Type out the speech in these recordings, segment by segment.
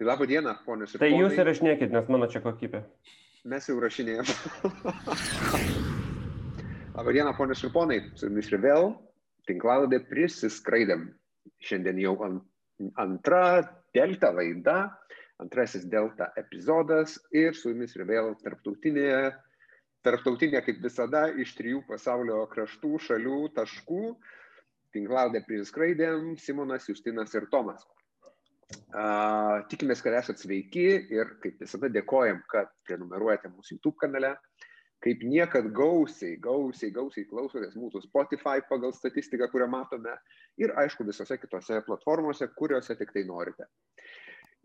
Tai laba diena, ponios ir Tai ponai. jūs įrašinėkit, nes mano čia kokybė. Mes jau rašinėjame. Labą dieną, ponios ir ponai. Su jumis ir vėl tinklaladė prisiskraidėm. Šiandien jau an, antra delta laida, antrasis delta epizodas ir su jumis ir vėl tarptautinė, tarptautinė kaip visada, iš trijų pasaulio kraštų, šalių, taškų. Tinklaladė prisiskraidėm Simonas, Justinas ir Tomas. Tikimės, kad esate sveiki ir kaip visada dėkojam, kad prenumeruojate mūsų YouTube kanale. Kaip niekad gausiai, gausiai, gausiai klausotės mūsų Spotify pagal statistiką, kurią matome ir aišku visose kitose platformose, kuriuose tik tai norite.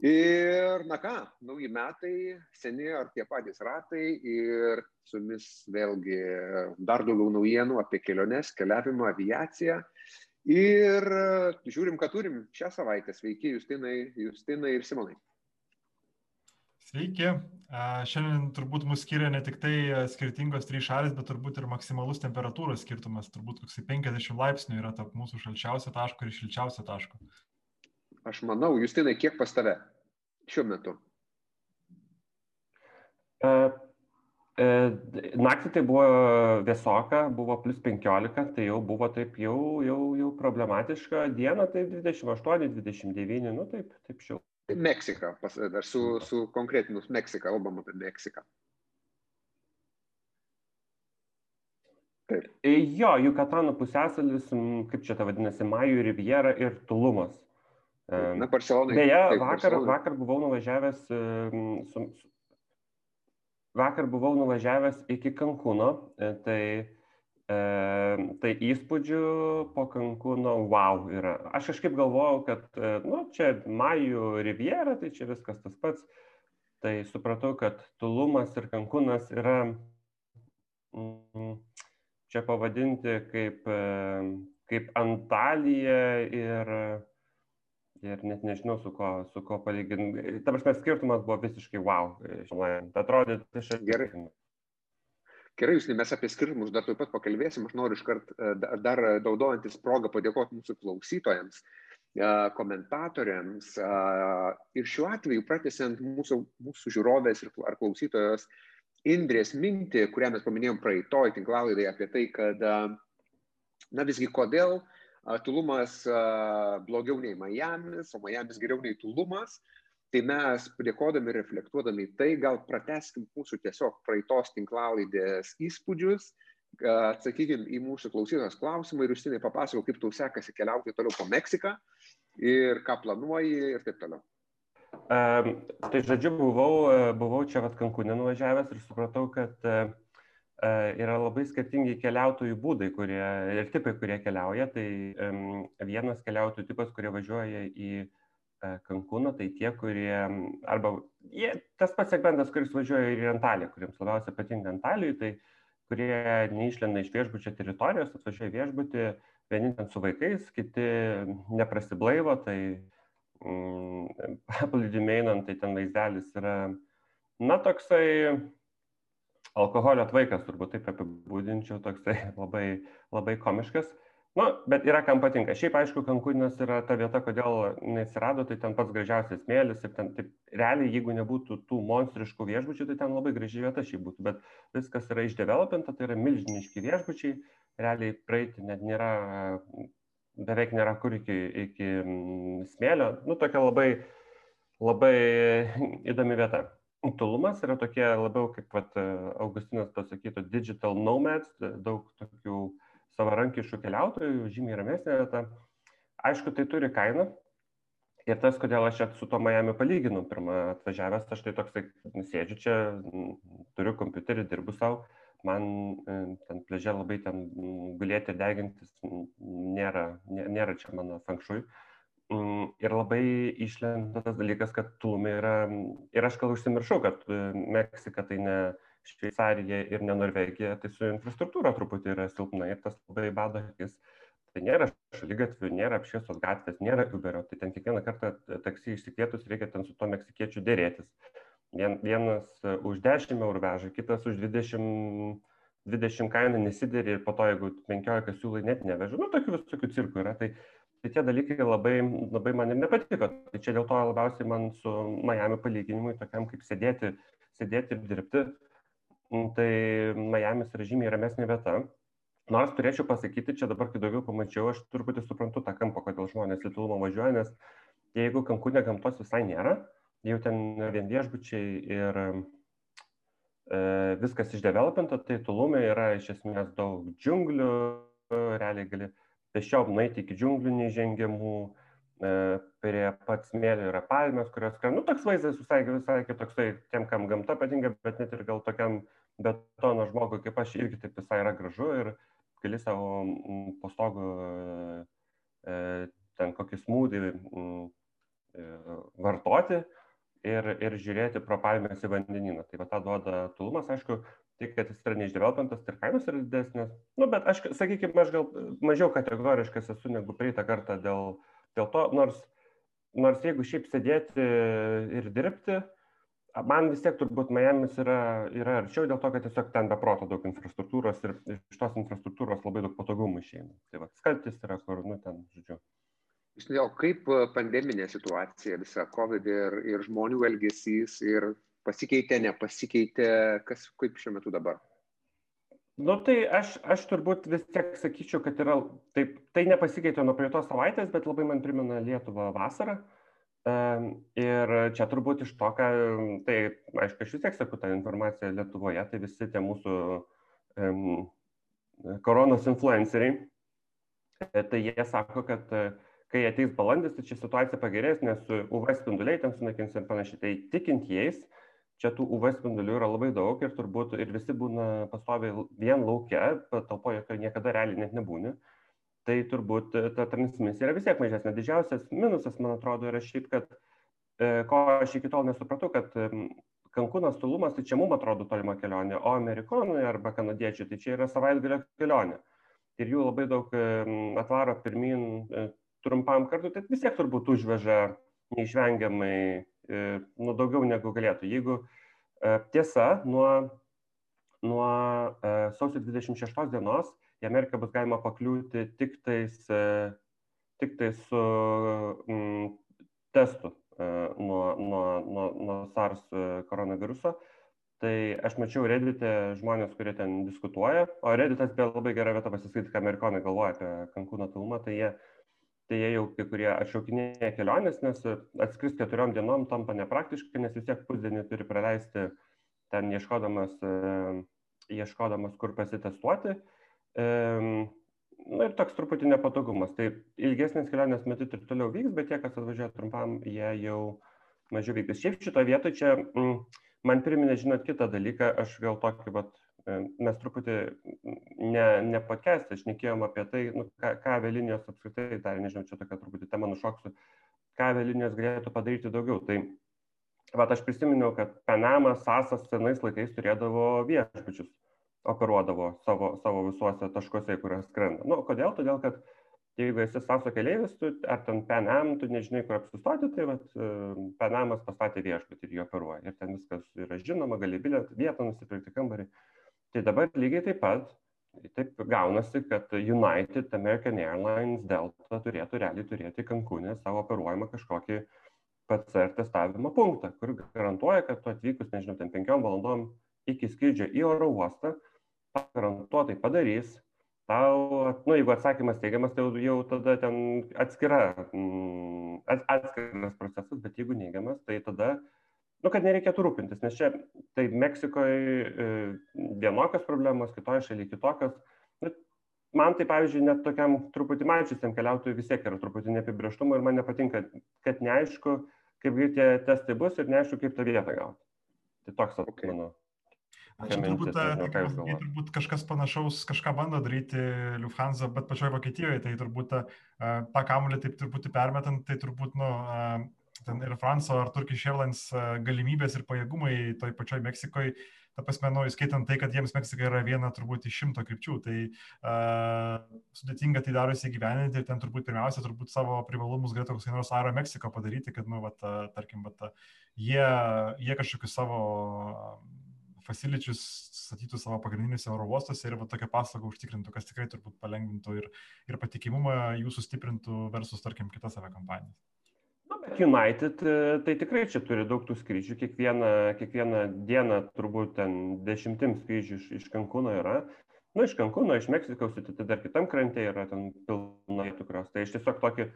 Ir, na ką, nauji metai, seni ar tie patys ratai ir su jumis vėlgi dar daugiau naujienų apie keliones, keliavimą, aviaciją. Ir žiūrim, ką turim šią savaitę. Sveiki, Justinai, Justinai ir Simonai. Sveiki. Šiandien turbūt mus skiria ne tik tai skirtingos trys šalis, bet turbūt ir maksimalus temperatūros skirtumas. Turbūt koksai 50 laipsnių yra tarp mūsų šalčiausio taško ir šilčiausio taško. Aš manau, Justinai, kiek pas tave šiuo metu? Uh, Naktį tai buvo vėsoka, buvo plus 15, tai jau buvo taip jau, jau, jau problematiška. Dieną tai 28, 29, nu taip, taip šiau. Meksika, pas, dar su, su konkretinus Meksiką, kalbam apie Meksiką. Taip. Jo, Jukatano pusėsalis, kaip čia ta vadinasi, Majų Riviera ir Tulumas. Na, Barcelonai. Beje, taip, vakar, Barcelonai. vakar buvau nuvažiavęs su, su, vakar buvau nuvažiavęs iki Kankūno, tai, e, tai įspūdžių po Kankūno wow yra. Aš kažkaip galvojau, kad, nu, čia Majų Riviera, tai čia viskas tas pats. Tai supratau, kad Tulumas ir Kankūnas yra mm, čia pavadinti kaip, kaip Antalija ir ir net nežinau, su ko, su ko palyginti. Ta prasme, skirtumas buvo visiškai wow. Atrodė, tai aš gerai. Gerai, jūs, mes apie skirtumus dar taip pat pakalbėsim. Aš noriu iškart dar daudojantis progą padėkoti mūsų klausytojams, komentatoriams. Ir šiuo atveju, pratesiant mūsų, mūsų žiūrovės ar klausytojos Indrės mintį, kurią mes paminėjom praeitoj tinklalaidai apie tai, kad, na visgi, kodėl uh, Tulumas blogiau nei Miamis, o Miamis geriau nei Tulumas. Tai mes, dėkodami ir reflektuodami tai, gal prateskim mūsų tiesiog praeitos tinklalaidės įspūdžius, atsakykim į mūsų klausytos klausimą ir užsienį papasakok, kaip tau sekasi keliauti toliau po Meksiką ir ką planuoji ir taip toliau. Um, tai žodžiu, buvau, buvau čia vat Kankūnė nuvažiavęs ir supratau, kad uh, yra labai skirtingi keliautojų būdai kurie, ir tipai, kurie keliauja. Tai um, vienas keliautojų tipas, kurie važiuoja į uh, Kankūną, tai tie, kurie, arba jie, tas pats segmentas, kuris važiuoja ir į Antaliją, kuriems labiausiai patinka Antalijai, tai kurie neišlenda iš viešbučio teritorijos, atvažiuoja viešbutį, vieni ten su vaikais, kiti neprasiblaivo, tai um, paplūdimiai einant, tai ten vaizdelis yra, na, toksai alkoholio tvaikas, turbūt taip apibūdinčiau, toksai labai, labai komiškas. Nu, bet yra kam patinka. Šiaip, aišku, Kankūnas yra ta vieta, kodėl neatsirado, tai ten pats gražiausias smėlis ir ten, taip, realiai, jeigu nebūtų tų monstriškų viešbučių, tai ten labai graži vieta šiaip būtų, bet viskas yra išdevelopinta, tai yra milžiniški viešbučiai, realiai praeiti net nėra, beveik nėra kur iki, iki smėlio, nu, tokia labai, labai įdomi vieta. Tulumas yra tokie labiau, kaip vat, Augustinas pasakytų, digital nomads, daug tokių savarankiškų keliautojų, žymiai ramesnė vieta. Aišku, tai turi kainą. Ir tas, kodėl aš čia su to Miami palyginu, pirmą atvažiavęs, aš tai toksai, sėdžiu čia, turiu kompiuterį, dirbu savo, man ten pležė labai ten gulėti ir degintis nėra, nėra čia mano fankšui. Ir labai išlenda tas dalykas, kad Tulumė yra, ir aš gal užsimiršau, kad Meksika tai ne Šveicarija ir ne Norvegija, tai su infrastruktūra truputį yra silpna ir tas labai bado akis. Tai nėra šalygatvių, nėra apšviestos gatvės, nėra Uberio, tai ten kiekvieną kartą taksi išsikvietus reikia ten su to meksikiečiu dėrėtis. Vien, vienas už 10 eurų veža, kitas už 20, 20 kainą nesidėri ir po to, jeigu 15 siūlai net neveža, nu tokių visokių cirkų yra. Tai, tai tie dalykai labai, labai man ir nepatiko. Tai čia dėl to labiausiai man su Miami palyginimui, tokiam kaip sėdėti, sėdėti ir dirbti, tai Miamis yra žymiai ramesnė vieta. Nors turėčiau pasakyti, čia dabar, kai daugiau pamačiau, aš truputį suprantu tą kampą, kodėl žmonės į Tulumą važiuoja, nes jeigu Kankūne gamtos visai nėra, jau ten vien viešbučiai ir e, viskas išdevelopinta, tai Tulume yra iš esmės daug džiunglių, realiai gali tiesiog nueiti iki džiunglių neįžengiamų, e, prie pat smėlio yra palmės, kurios, nu, toks vaizdas visai, visai kitoksai, tiem, kam gamta patinka, bet net ir gal tokiam betono žmogui kaip aš irgi taip visai yra gražu ir gali savo postogų e, ten kokį smūdį e, vartoti ir, ir žiūrėti pro palmės į vandenyną. Tai va tą duoda tulumas, aišku, tik kad jis yra neišdevelopintas ir kainos yra didesnės. Nu, bet aš, sakykime, aš gal mažiau kategoriškas esu negu praeitą kartą dėl, dėl to, nors, nors jeigu šiaip sėdėti ir dirbti, man vis tiek turbūt Miami's yra, yra arčiau dėl to, kad tiesiog ten beproto daug infrastruktūros ir iš tos infrastruktūros labai daug patogumų išeina. Tai va, skaltis yra kur, nu, ten, žodžiu. O kaip pandeminė situacija, visa COVID ir, ir žmonių elgesys ir pasikeitė, nepasikeitė, kas, kaip šiuo metu dabar? Nu tai aš, aš turbūt vis tiek sakyčiau, kad yra, taip, tai nepasikeitė nuo praeitos savaitės, bet labai man primena Lietuvą vasarą. Ir čia turbūt iš to, ką, tai aišku, aš vis tiek sakau tą informaciją Lietuvoje, tai visi tie mūsų um, koronos influenceriai, tai jie sako, kad kai ateis balandis, tai čia situacija pagerės, nes UV spinduliai ten sunaikins ir panašiai. Tai tikint jais, čia tų UV spindulių yra labai daug ir turbūt ir visi būna pastoviai vien laukia, patalpoje, kai niekada realiai net nebūni, tai turbūt ta transmisija yra vis tiek mažesnė. Didžiausias minusas, man atrodo, yra šiaip, kad e, ko aš iki tol nesupratau, kad Kankūnas tolumas, tai čia mums atrodo tolima kelionė, o amerikonui arba kanadiečiui, tai čia yra savaitgalio kelionė. Ir jų labai daug atvaro pirmin e, trumpam kartui, tai vis tiek turbūt užveža neišvengiamai E, nu, daugiau negu galėtų. Jeigu e, tiesa, nuo, nuo e, sausio 26 dienos į Ameriką bus galima pakliūti tik tais, tik tais su mm, testu nuo, nuo, nuo, nuo SARS koronaviruso. Tai aš mačiau Reddit'e žmonės, kurie ten diskutuoja, o Redditas beje labai gera vieta pasiskaityti, ką amerikonai galvoja apie Kankūno filmą, tai jie uh, tai jie jau kai kurie atšaukinėja keliones, nes atskris keturiom dienom tampa nepraktiškai, nes vis tiek pusdienį turi praleisti ten ieškodamas, ieškodamas kur pasitestuoti. Na ir toks truputį nepatogumas. Tai ilgesnės kelionės metu ir toliau vyks, bet tie, kas atvažiuoja trumpam, jie jau mažiau vyks. Šiaip šitoje vietoje čia mm, man priminė, žinot, kitą dalyką, aš gal tokį, vat, mes truputį ne, ne podcast'e šnekėjom apie tai, nu, ką, ką avialinijos apskritai darė, nežinau, čia tokia truputį tema nušoksiu, ką avialinijos galėtų padaryti daugiau. Tai vat, aš prisiminiau, kad Panamas, Sasas senais laikais turėdavo viešbučius, operuodavo savo, savo visuose taškuose, kuriuos skrenda. Nu, kodėl? Todėl, kad jeigu esi Saso keleivis, tu, ar ten Panam, tu nežinai, kur apsistoti, tai vat, Panamas pastatė viešbutį ir jį operuoja. Ir ten viskas yra žinoma, gali bilietą, vietą nusipirkti kambarį. Tai dabar lygiai taip pat, taip gaunasi, kad United, American Airlines, Delta turėtų realiai turėti Kankūnė savo operuojamą kažkokį PCR testavimo punktą, kur garantuoja, kad tu atvykus, nežinau, ten penkiom valandom iki skrydžio į oro uostą, garantuotai padarys, tau, nu, jeigu atsakymas teigiamas, tai jau tada ten atskira, mm, atskiras procesas, bet jeigu neigiamas, tai tada nu, kad nereikėtų rūpintis, nes čia tai Meksikoje e, vienokios problemos, kitoje šalyje kitokios. Nu, man tai, pavyzdžiui, net tokiam truputį mačiusiam keliautojui vis tiek yra truputį neapibrieštumo ir man nepatinka, kad neaišku, kaip tie testai bus ir neaišku, kaip tą vietą gauti. Tai toks, okay. mano. Čia turbūt, nežinau, tai turbūt kažkas panašaus, kažką bando daryti Lufthansa, bet pačioje Vokietijoje, tai turbūt tą, tą kamulį taip truputį permetant, tai turbūt, nu, ten ir Franco ar Turkish Airlines e, galimybės ir pajėgumai toj pačioj Meksikoje, ta prasme, nu, įskaitant tai, kad jiems Meksika yra viena turbūt iš šimto krypčių, tai uh, sudėtinga tai darosi įgyveninti ir ten turbūt pirmiausia, turbūt savo privalumus galėtų koks nors Aero Meksiko padaryti, kad, nu, vat, tarkim, vat, jie, jie kažkokius savo faciličius statytų savo pagrindiniuose oro uostuose ir va tokią paslaugą užtikrintų, kas tikrai turbūt palengvintų ir, ir patikimumą jų sustiprintų versus, tarkim, kitas aviakompanijas. United tai tikrai čia turi daug tų skrydžių, kiekvieną, kiekvieną dieną turbūt ten dešimtim skrydžių iš, iš Kankūno yra. Nu, iš Kankūno, iš Meksikos, tai dar kitam krante yra ten pilna vietų, kurios. Tai aš tiesiog tokį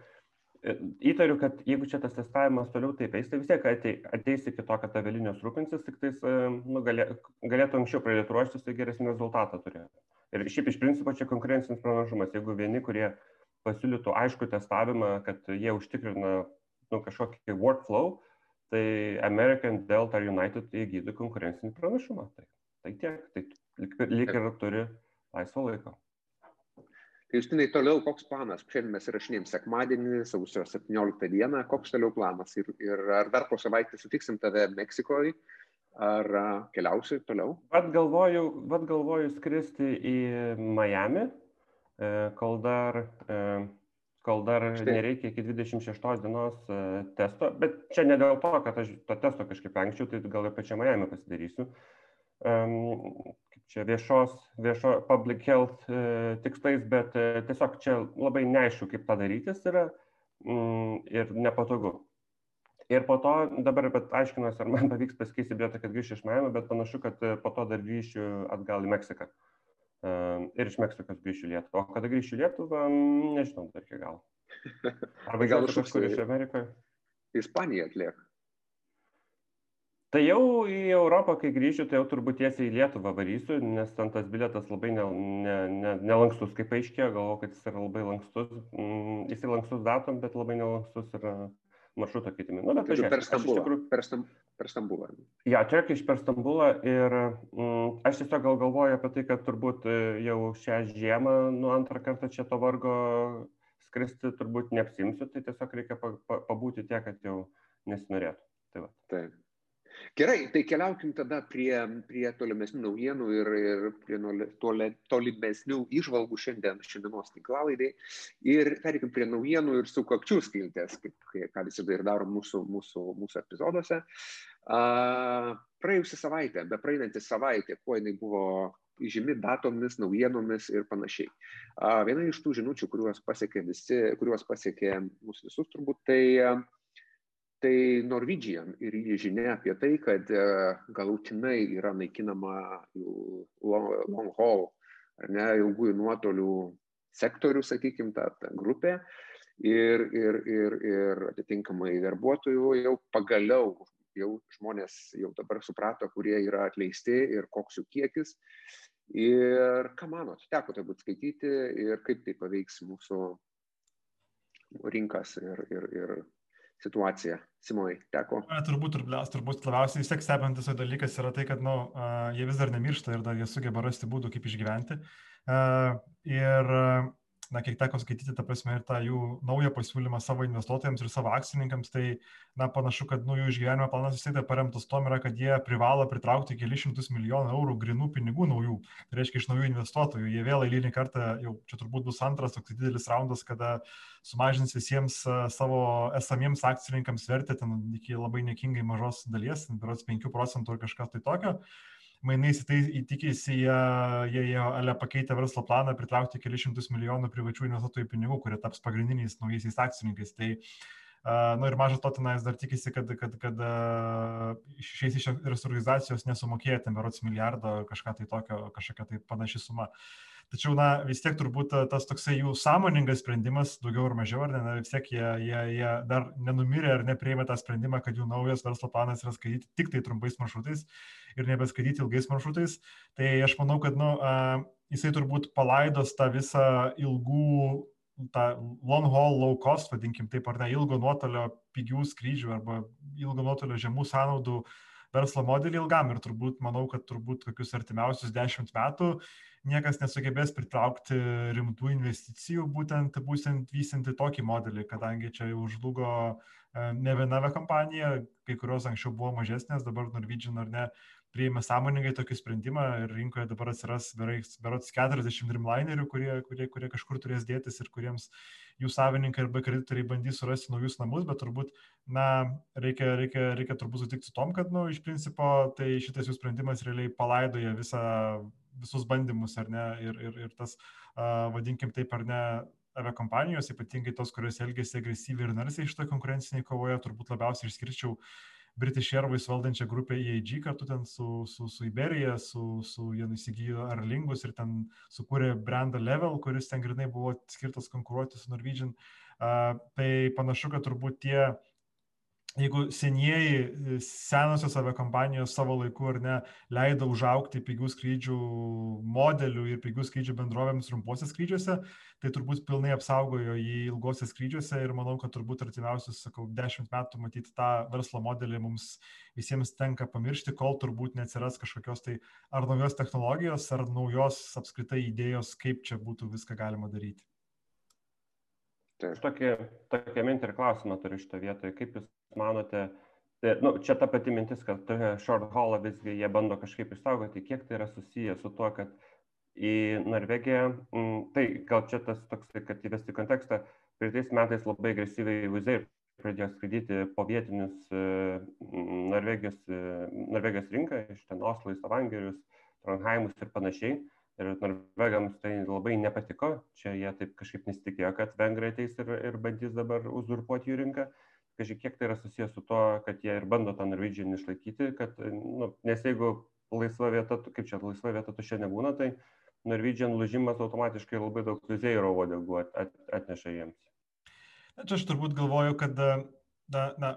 E, įtariu, kad jeigu čia tas testavimas toliau taip eis, tai vis tiek ateis iki to, kad avialinijos rūpinsis, tik tais e, nu, galė, galėtų anksčiau pradėti ruoštis, tai geresnį rezultatą turėtų. Ir šiaip iš principo čia konkurencinis pranašumas. Jeigu vieni, kurie pasiūlytų aišku testavimą, kad jie užtikrina nu, kažkokį workflow, tai American Delta United įgytų konkurencinį pranašumą. Tai, tai tiek, tai lyg ir turi laisvo laiko. Tai Justinai, toliau koks planas? Šiandien mes įrašinėjom sekmadienį, sausio 17 dieną, koks toliau planas? Ir, ir ar dar po savaitę sutiksim tave Meksikoje, ar keliausi toliau? Vat galvoju, vat galvoju skristi į Miami, e, kol dar, e, kol dar Štai. nereikia iki 26 dienos e, testo, bet čia ne dėl to, kad aš to testo kažkaip anksčiau, tai gal ir pačią Miami pasidarysiu kaip čia viešos, viešo public health e, tikslais, bet e, tiesiog čia labai neaišku, kaip tą darytis yra mm, ir nepatogu. Ir po to dabar aiškinuosi, ar man pavyks pasikeisti bilietą, kad grįšiu iš Miami, bet panašu, kad po to dar grįšiu atgal į Meksiką. Ir iš Meksikos grįšiu į Lietuvą. O kada grįšiu į Lietuvą, nežinau dar iki galo. Arba gal kažkur iš Amerikoje. Ispanija atlieka. Tai jau į Europą, kai grįšiu, tai jau turbūt tiesiai į Lietuvą varysiu, nes ten tas biletas labai ne, ne, ne, nelankstus, kaip aiškėjo, galvoju, kad jis yra labai lankstus, jis yra lankstus datom, bet labai nelankstus yra maršruto keitimai. Nu, bet tai per Stambulą. Tikrųjų... Per, Stam, per Stambulą. Ja, Turkish per Stambulą ir mm, aš tiesiog gal galvoju apie tai, kad turbūt e, jau šią žiemą, nu antrą kartą čia to vargo skristi turbūt neapsimsiu, tai tiesiog reikia pa, pa, pabūti tiek, kad jau nesinorėtų. Tai va. Taip. Gerai, tai keliaukim tada prie, prie tolimesnių naujienų ir, ir prie tole, tolimesnių išvalgų šiandien šiandienos tinklalaidai. Ir pereikim prie naujienų ir su kakčių skiltės, kaip ką visada ir daro mūsų, mūsų, mūsų epizoduose. Praėjusią savaitę, be praeinantį savaitę, kuo jinai buvo žymi datomis, naujienomis ir panašiai. Viena iš tų žinučių, kuriuos pasiekė visi, kuriuos pasiekė mūsų visus turbūt, tai tai Norwegian ir jį žinia apie tai, kad e, galutinai yra naikinama long haul, ar ne, ilgųjų nuotolių sektorių, sakykime, ta, ta grupė. Ir, ir, ir, ir atitinkamai darbuotojų jau pagaliau, jau žmonės jau dabar suprato, kurie yra atleisti ir koks jų kiekis. Ir ką manot, teko turbūt skaityti ir kaip tai paveiks mūsų rinkas ir, ir, ir situacija. Simonai, teko. Na, turbūt, turbūt labiausiai vis tiek stebintis dalykas yra tai, kad nu, jie vis dar nemiršta ir dar jie sugeba rasti būdų, kaip išgyventi. Ir na, kiek teko skaityti, ta prasme, ir tą jų naują pasiūlymą savo investuotojams ir savo akcininkams, tai, na, panašu, kad, nu, jų išgyvenimo planas vis tiek paremtas tom yra, kad jie privalo pritraukti kelius šimtus milijonų eurų grinų pinigų naujų, tai reiškia iš naujų investuotojų. Jie vėl eilinį kartą, jau čia turbūt bus antras toks didelis raundas, kada sumažins visiems savo esamiems akcininkams vertę ten iki labai nekingai mažos dalies, berots 5 procentų ar kažkas tai tokio mainais į tai įtikėsi, jie, jie, jie ale pakeitę verslo planą pritraukti kelius šimtus milijonų privačių investuotojų pinigų, kurie taps pagrindiniais naujaisiais akcininkais. Tai, Na nu, ir mažas to tenais dar tikisi, kad, kad, kad išeis iš restruktūrizacijos nesumokėję ten berots milijardo ar kažką tai tokio, kažkokia tai panaši suma. Tačiau, na, vis tiek turbūt tas toksai jų sąmoningas sprendimas, daugiau ar mažiau, ar ne, na, vis tiek jie, jie, jie dar nenumirė ar neprieimė tą sprendimą, kad jų naujas verslo planas yra skaityti tik tai trumpais maršrutais ir nebeskaityti ilgais maršrutais. Tai aš manau, kad nu, jisai turbūt palaidos tą visą ilgų, tą long haul low cost, vadinkim taip, ar ne ilgo nuotolio pigių skrydžių arba ilgo nuotolio žemų sąnaudų verslo modelį ilgam ir turbūt manau, kad turbūt kokius artimiausius dešimt metų niekas nesugebės pritraukti rimtų investicijų, būtent, būtent vysinti tokį modelį, kadangi čia jau žlugo ne viena kompanija, kai kurios anksčiau buvo mažesnės, dabar Norwegian ar ne priėmė sąmoningai tokį sprendimą ir rinkoje dabar atsiras berots 40 dreamlinerių, kurie, kurie, kurie kažkur turės dėtis ir kuriems jų savininkai arba kreditoriai bandys surasti naujus namus, bet turbūt, na, reikia, reikia, reikia turbūt sutikti su tom, kad, na, nu, iš principo, tai šitas jų sprendimas realiai palaidoja visą, visus bandymus, ar ne, ir, ir, ir tas, uh, vadinkim taip, ar ne, aviakompanijos, ypatingai tos, kurios elgėsi agresyviai ir narsiai šitoje konkurencinėje kovoje, turbūt labiausiai išskirčiau uh, British Airways valdančią grupę EAG kartu ten su, su, su Iberija, su, su jie įsigijo Arlingus ir ten sukūrė brandą Level, kuris ten grinai buvo skirtas konkuruoti su Norwegian. Uh, tai panašu, kad turbūt tie uh, jeigu senieji, e, senosios aviakompanijos savo laiku ar ne leido užaukti pigių skrydžių modelių ir pigių skrydžių bendrovėms trumpuose skrydžiuose, tai turbūt pilnai apsaugojo jį ilgose skrydžiuose ir manau, kad turbūt artimiausius, sakau, dešimt metų matyti tą verslo modelį mums visiems tenka pamiršti, kol turbūt neatsiras kažkokios tai ar naujos technologijos, ar naujos apskritai idėjos, kaip čia būtų viską galima daryti. Aš tokį, tokią mintį ir klausimą turiu šitą vietoje. Kaip Jūs manote, tai, nu, čia ta pati mintis, kad short haulą visgi jie bando kažkaip išsaugoti, kiek tai yra susiję su tuo, kad į Norvegiją, m, mm, tai gal čia tas toks, kad įvesti kontekstą, praeitais metais labai agresyviai Wizz pradėjo skraidyti po vietinius e, Norvegijos, e, Norvegijos rinką, iš ten Oslo į Savangerius, Trondheimus ir panašiai ir norvegams tai labai nepatiko, čia jie taip kažkaip nesitikėjo, kad vengrai ateis ir, ir bandys dabar uzurpuoti jų rinką. Kažkiek kiek tai yra susijęs su to, kad jie ir bando tą Norwegian išlaikyti, kad, nu, nes jeigu laisva vieta, kaip čia laisva vieta tuščia nebūna, tai Norwegian lūžimas automatiškai labai daug vizėjų uodegų at, at, atneša jiems. Na, čia aš turbūt galvoju, kad na, na,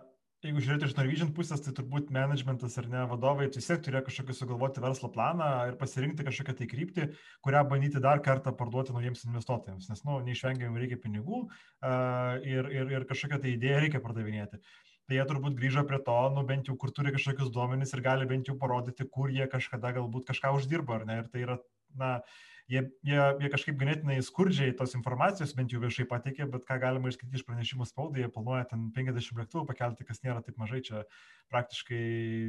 jeigu žiūrėti iš Norwegian pusės, tai turbūt managementas ar ne vadovai vis tiek turėjo kažkokį sugalvoti verslo planą ir pasirinkti kažkokią tai kryptį, kurią bandyti dar kartą parduoti naujiems investuotojams, nes, nu, neišvengiamai reikia pinigų uh, ir, ir, ir kažkokią tai idėją reikia pardavinėti. Tai jie turbūt grįžo prie to, nu bent jau kur turi kažkokius duomenys ir gali bent jau parodyti, kur jie kažkada galbūt kažką uždirba, ar ne? Ir tai yra, na, uh, jie, jie, jie kažkaip ganėtinai skurdžiai tos informacijos bent jau viešai pateikė, bet ką galima išskaityti iš pranešimų spaudai, jie planuoja ten 50 lėktuvų pakelti, kas nėra taip mažai, čia praktiškai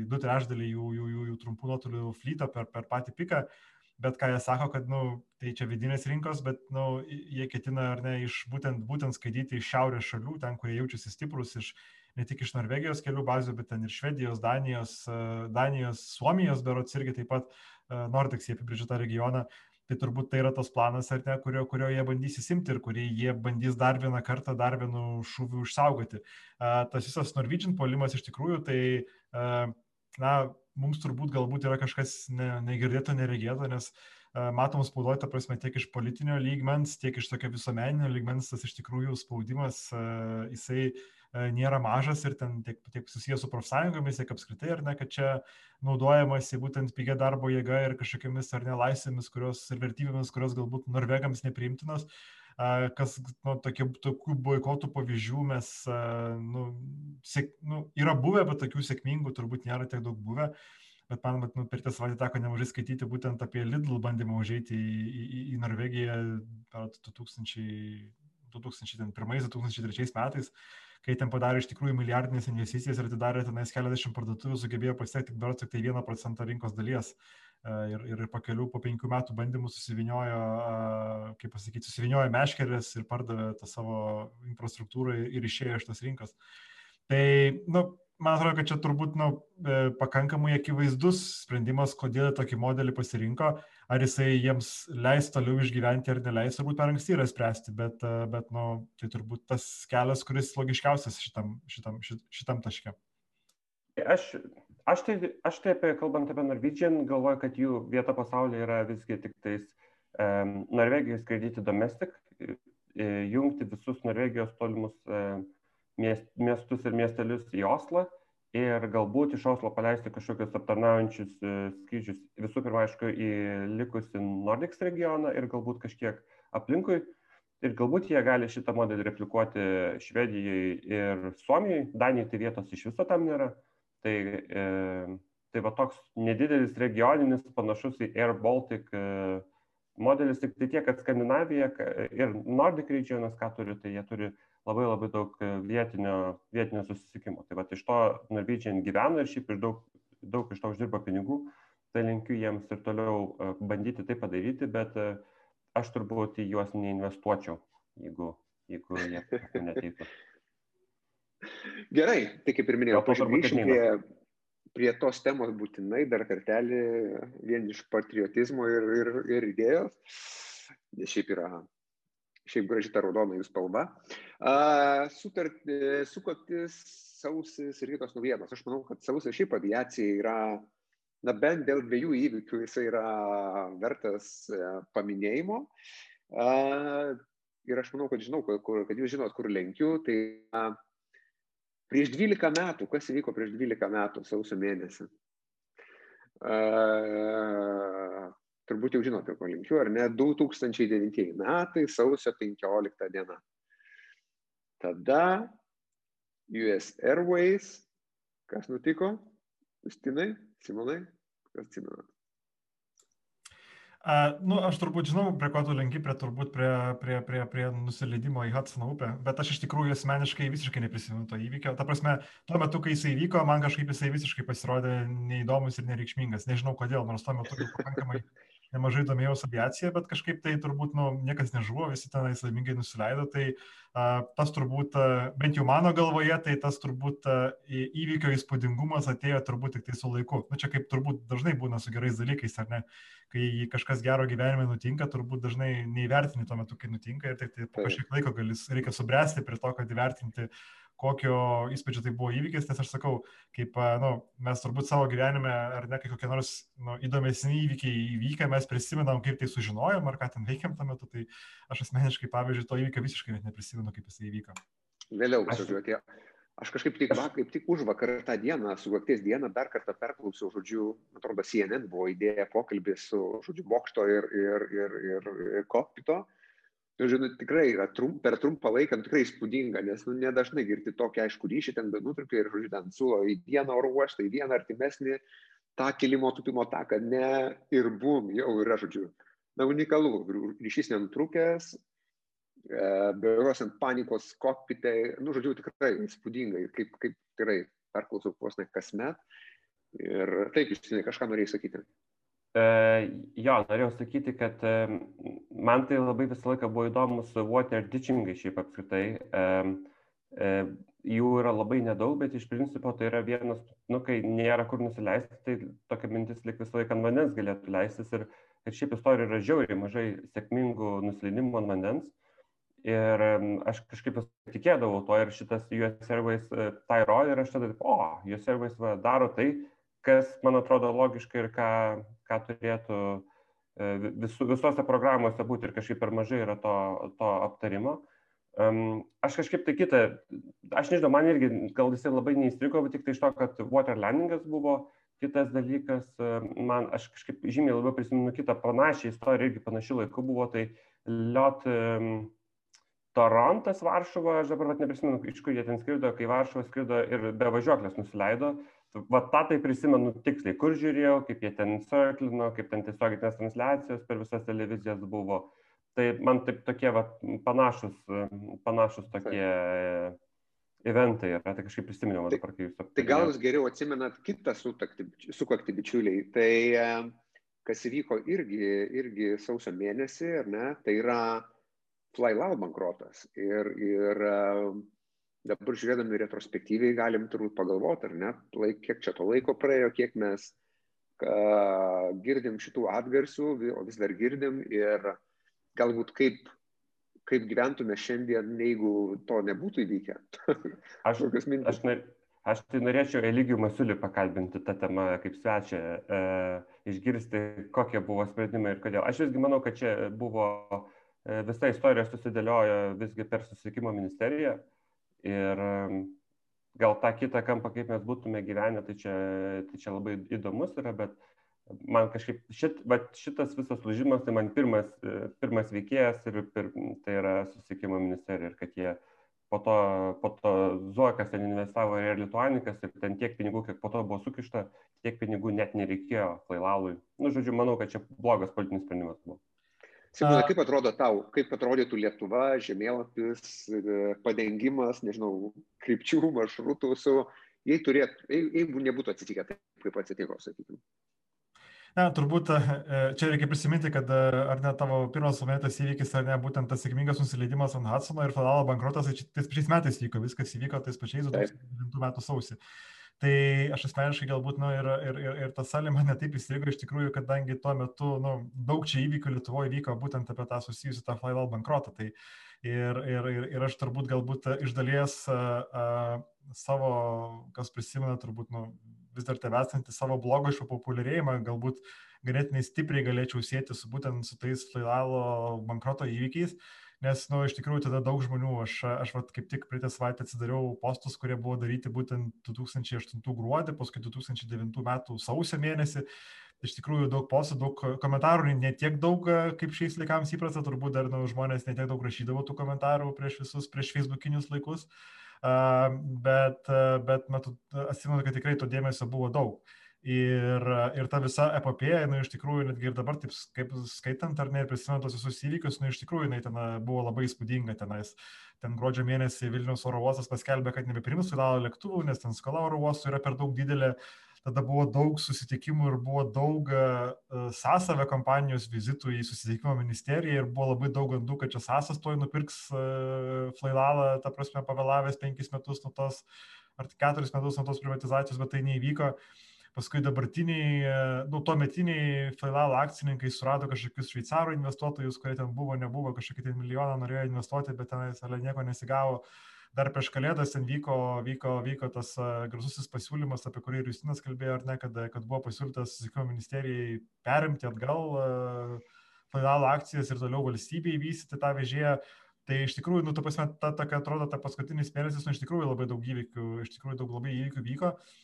du trešdaliai jų, jų, jų, jų trumpų nuotolių flyto per, per patį piką. Bet ką jie sako, kad, nu, tai čia vidinės rinkos, bet, nu, jie ketina, ar ne, iš būtent, būtent skaityti iš šiaurės šalių, ten, kurie jaučiasi stiprus, iš, ne tik iš Norvegijos kelių bazių, bet ten ir Švedijos, Danijos, Danijos, Suomijos berots irgi taip pat Nordex jie apibrėžė tą regioną. Tai turbūt tai yra tas planas, ar ne, kurio, kurio jie bandys įsimti ir kurį jie bandys dar vieną kartą, dar vienu šūviu išsaugoti. Uh, tas visas Norwegian polimas iš tikrųjų, tai, na, mums turbūt galbūt yra kažkas ne, negirdėto, neregėto, nes matom spaudoje, ta prasme, tiek iš politinio lygmens, tiek iš tokio visuomeninio lygmens, tas iš tikrųjų spaudimas, jisai uh, nėra mažas ir ten tiek, tiek susijęs su profsąjungomis, tiek apskritai, ar ne, kad čia naudojamasi būtent pigia darbo jėga ir kažkokiamis ar ne laisvėmis, kurios ir vertybėmis, kurios galbūt norvegams nepriimtinos. Kas, nu, tokie, tokių boikotų pavyzdžių mes, nu, sėk, nu, yra buvę, bet tokių sėkmingų turbūt nėra tiek daug buvę. Bet man bet, nu, per tą savaitę teko nemažai skaityti būtent apie Lidl bandymą užeiti į, į, į Norvegiją 2001-2003 metais kai ten padarė iš tikrųjų milijardinės investicijas ir atidarė tenais keliasdešimt parduotuvių, sugebėjo pasiekti berots tik tai vieną procentą rinkos dalies. E, ir, ir po kelių, po penkių metų bandymų susiviniojo, e, kaip pasakyti, susiviniojo meškerės ir pardavė tą savo infrastruktūrą ir išėjo iš tos rinkos. Tai, nu, man atrodo, kad čia turbūt nu, e, pakankamai akivaizdus sprendimas, kodėl tokį modelį pasirinko ar jisai jiems leis toliau išgyventi ar neleis, turbūt per anksti yra spręsti, bet, e, bet nu, tai turbūt tas kelias, kuris logiškiausias šitam, šitam, šitam taške. Aš, aš, tai, aš tai apie, kalbant apie Norwegian, galvoju, kad jų vieta pasaulyje yra visgi tik tais um, Norvegijai skraidyti domestik, jungti visus Norvegijos tolimus um, miestus ir miestelius į Oslą ir galbūt iš Oslo paleisti kažkokius aptarnaujančius e, skrydžius visų pirma, aišku, į likusi Nordics regioną ir galbūt kažkiek aplinkui. Ir galbūt jie gali šitą modelį replikuoti Švedijai ir Suomijai, Danijai tai vietos iš viso tam nėra. Tai, e, tai va toks nedidelis regioninis, panašus į Air Baltic e, modelis tik tai tiek, kad Skandinavija ir Nordic regionas, ką turi, tai jie turi labai labai daug vietinio, vietinio susisiekimo. Tai va iš to Norwegian gyvena ir šiaip ir daug, daug iš to uždirba pinigų, tai linkiu jiems ir toliau bandyti tai padaryti, bet aš turbūt į juos neinvestuočiau, jeigu, jeigu jie neteitų. Gerai, tai kaip ir minėjau, grįžkim prie, prie tos temos būtinai dar kartelį vien iš patriotizmo ir, ir, ir idėjos, nes šiaip yra, šiaip graži ta raudona jų spalva. Uh, sutart, sukaktis sausis ir kitos naujienos. Aš manau, kad sausis šiaip aviacija yra, na bent dėl dviejų įvykių jisai yra vertas paminėjimo. Uh, ir aš manau, kad žinau, kur, kad jūs žinot, kur lenkiu, tai Prieš 12 metų, kas įvyko prieš 12 metų sausio mėnesį? Turbūt jau žinote, ko linkiu, ar ne? 2009 metai, sausio 15 diena. Tada US Airways, kas nutiko? Justinai, Simonai, kas atsimena? Uh, nu, aš turbūt žinau, prie ko tu linki, prie turbūt prie, prie, prie, prie nusileidimo į Hudsono upę, bet aš iš tikrųjų asmeniškai visiškai neprisimenu to įvykio. Ta prasme, tuo metu, kai jisai įvyko, man kažkaip jisai visiškai pasirodė neįdomus ir nereikšmingas. Nežinau kodėl, nors tuo metu pakankamai nemažai domėjausi aviacija, bet kažkaip tai turbūt nu, niekas nežuvo, visi tenais laimingai nusileido. Tai a, tas turbūt, a, bent jau mano galvoje, tai tas turbūt a, įvykio įspūdingumas atėjo turbūt tik tai su laiku. Na nu, čia kaip turbūt dažnai būna su gerais dalykais, ar ne? Kai kažkas gero gyvenime nutinka, turbūt dažnai neįvertini tuo metu, kai nutinka ir tik tai po kažkiek laiko gali, reikia subręsti prie to, kad įvertinti kokio įspūdžio tai buvo įvykis, nes aš sakau, kaip nu, mes turbūt savo gyvenime, ar ne, kai kokie nors nu, įdomesni įvykiai įvykę, mes prisimenam, kaip tai sužinojom, ar ką ten veikiam tuo metu, tai aš asmeniškai, pavyzdžiui, to įvykio visiškai net neprisimenu, kaip jis įvyko. Vėliau, aš, žodžiu, aš kažkaip tik, va, kaip tik už vakar tą dieną, sugakties dieną, dar kartą perklausiau, žodžiu, atrodo, CNN buvo idėja pokalbį su, žodžiu, bokšto ir, ir, ir, ir, ir kokpito. Ir nu, žinot, tikrai yra trum, per trumpą laiką nu, tikrai įspūdinga, nes nu, nedažnai girti tokį aišku ryšį, ten nutrupį ir, žodžiu, ten siūlo į vieną oro uostą, į vieną artimesnį tą kilimo tupimo taką, ne ir bum, jau yra, žodžiu, na, unikalu, ryšys nenutrūkęs, e, be jokios ant panikos kokpite, nu, žodžiu, tikrai įspūdingai, kaip, kaip tikrai perklausau vos ne kasmet. Ir taip, tikrųjų, kažką norėjai sakyti. E, jo, norėjau sakyti, kad e, man tai labai visą laiką buvo įdomus water ditchingai šiaip apskritai. E, jų yra labai nedaug, bet iš principo tai yra vienas, nu, kai nėra kur nusileisti, tai tokia mintis lik visą laiką ant vandens galėtų leistis. Ir, ir šiaip istorija yra žiauriai mažai sėkmingų nusileidimų ant vandens. Ir aš kažkaip tikėdavau to ir šitas US Airways tai rodė ir aš tada, o, US Airways va, daro tai, kas man atrodo logiška ir ką, ką turėtų e, visu, visose programuose būti ir kažkaip per mažai yra to, to aptarimo. Um, aš kažkaip tai kitą, aš nežinau, man irgi gal jisai labai neįstrigo, bet tik tai iš to, kad water landingas buvo, kitas dalykas, man aš kažkaip žymiai labiau prisimenu kitą panašią istoriją, irgi panašių laikų buvo, tai Liot um, Torontas Varšuva, aš dabar neprisimenu, iš kur jie ten skrido, kai Varšuva skrido ir be važiuoklės nusileido, va tą tai prisimenu tiksliai, kur žiūrėjau, kaip jie ten cirklino, kaip ten tiesioginės transliacijos per visas televizijas buvo. Tai man taip tokie va, panašus, panašus tokie eventai yra, tai kažkaip prisiminiau tai, dabar, kai jūs. Tai gal jūs geriau atsimenat kitą sukakti bičiuliai. Tai kas įvyko irgi, irgi sausio mėnesį, ar ne, tai yra Flylau bankrotas. Ir, ir dabar žiūrėdami retrospektyviai galim turbūt pagalvoti, ar ne, laik, kiek čia to laiko praėjo, kiek mes ka, girdim šitų atgarsių, o vis dar girdim ir galbūt kaip, kaip gyventume šiandien, jeigu to nebūtų įvykę. aš, aš, aš tai norėčiau Eligijų Masiulį pakalbinti tą temą kaip svečią, e, išgirsti, kokie buvo sprendimai ir kodėl. Aš visgi manau, kad čia buvo e, visa istorija susidėliojo visgi per susiekimo ministeriją. Ir gal tą kitą kampą, kaip mes būtume gyvenę, tai čia, tai čia labai įdomus yra, bet man kažkaip šit, šitas visas lūžimas, tai man pirmas, pirmas veikėjas ir pir, tai yra susiekimo ministerija ir kad jie po to, po to Zuokas ten investavo ir Lituanikas ir ten tiek pinigų, kiek po to buvo sukišta, tiek pinigų net nereikėjo Flailalui. Nu, žodžiu, manau, kad čia blogas politinis sprendimas buvo. Simonai, kaip atrodo tau, kaip atrodytų Lietuva, žemėlapis, e, padengimas, nežinau, krypčių, maršrutų su, jei turėtų, jeigu nebūtų atsitikę taip, kaip atsitiko, sakykime. Na, turbūt e, čia reikia prisiminti, kad e, ar ne tavo pirmas suminėtas įvykis, ar ne būtent tas sėkmingas nusileidimas ant Hudsono ir Fadalo bankrotas, tai tais pačiais metais vyko, viskas įvyko tais pačiais 2009 metų sausį. Tai aš asmeniškai galbūt, nu, ir, ir, ir, ir tas salė man netaip įstrigo iš tikrųjų, kadangi tuo metu, nu, daug čia įvykių Lietuvoje vyko būtent apie tą susijusią tą Flywell bankrotą. Tai ir, ir, ir, ir aš turbūt galbūt iš dalies uh, uh, savo, kas prisimena, turbūt, nu, vis dar tevesantį savo blogo išpopuliarėjimą, galbūt ganėtinai stipriai galėčiau sėti su būtent su tais Flywello bankroto įvykiais. Nes, na, nu, iš tikrųjų tada daug žmonių, aš, aš vat, kaip tik praeitą savaitę atsidariau postus, kurie buvo daryti būtent 2008 gruodį, paskui 2009 metų sausio mėnesį. Iš tikrųjų daug postų, daug komentarų, ne tiek daug, kaip šiais laikams įprasta, turbūt dar nu, žmonės ne tiek daug rašydavo tų komentarų prieš visus, prieš facebookinius laikus, uh, bet, uh, bet metu, atsimenu, kad tikrai to dėmesio buvo daug. Uh, Ir, ir ta visa epopėja, nu, iš tikrųjų, netgi ir dabar, taip kaip skaitant ar ne, ir prisimenant tos visus įvykius, nu, iš tikrųjų, jinai ten buvo labai įspūdinga tenais. Ten gruodžio mėnesį Vilnius oro uostas paskelbė, kad nebeprims sudalo lėktuvų, nes ten skola oro uostų yra per daug didelė. Tada buvo daug susitikimų ir buvo daug uh, sąsavę kompanijos vizitų į susitikimo ministeriją ir buvo labai daug gandų, kad čia sąsas toj nupirks uh, Flailalą, ta prasme, pavėlavęs penkis metus nuo tos, ar keturis metus nuo tos privatizacijos, bet tai neįvyko. Uh, paskui dabartiniai, e, nu, tuometiniai Failalo akcininkai surado kažkokius šveicarų investuotojus, kurie ten buvo, nebuvo, kažkokį ten milijoną norėjo investuoti, bet tenais ale nieko nesigavo. Dar prieš kalėdas ten vyko, vyko, vyko tas uh, garsusis pasiūlymas, apie kurį ir Justinas kalbėjo, ar ne, kad, kad buvo pasiūlytas Susisiekimo ministerijai perimti atgal uh, Failalo akcijas ir toliau valstybei vystyti tą vežėją. Tai iš tikrųjų, nu, ta prasme, ta, ta, ta atrodo, ta paskutinis mėnesis, nu, iš tikrųjų labai daug įvykių, iš tikrųjų daug labai įvykių vyko. Uh,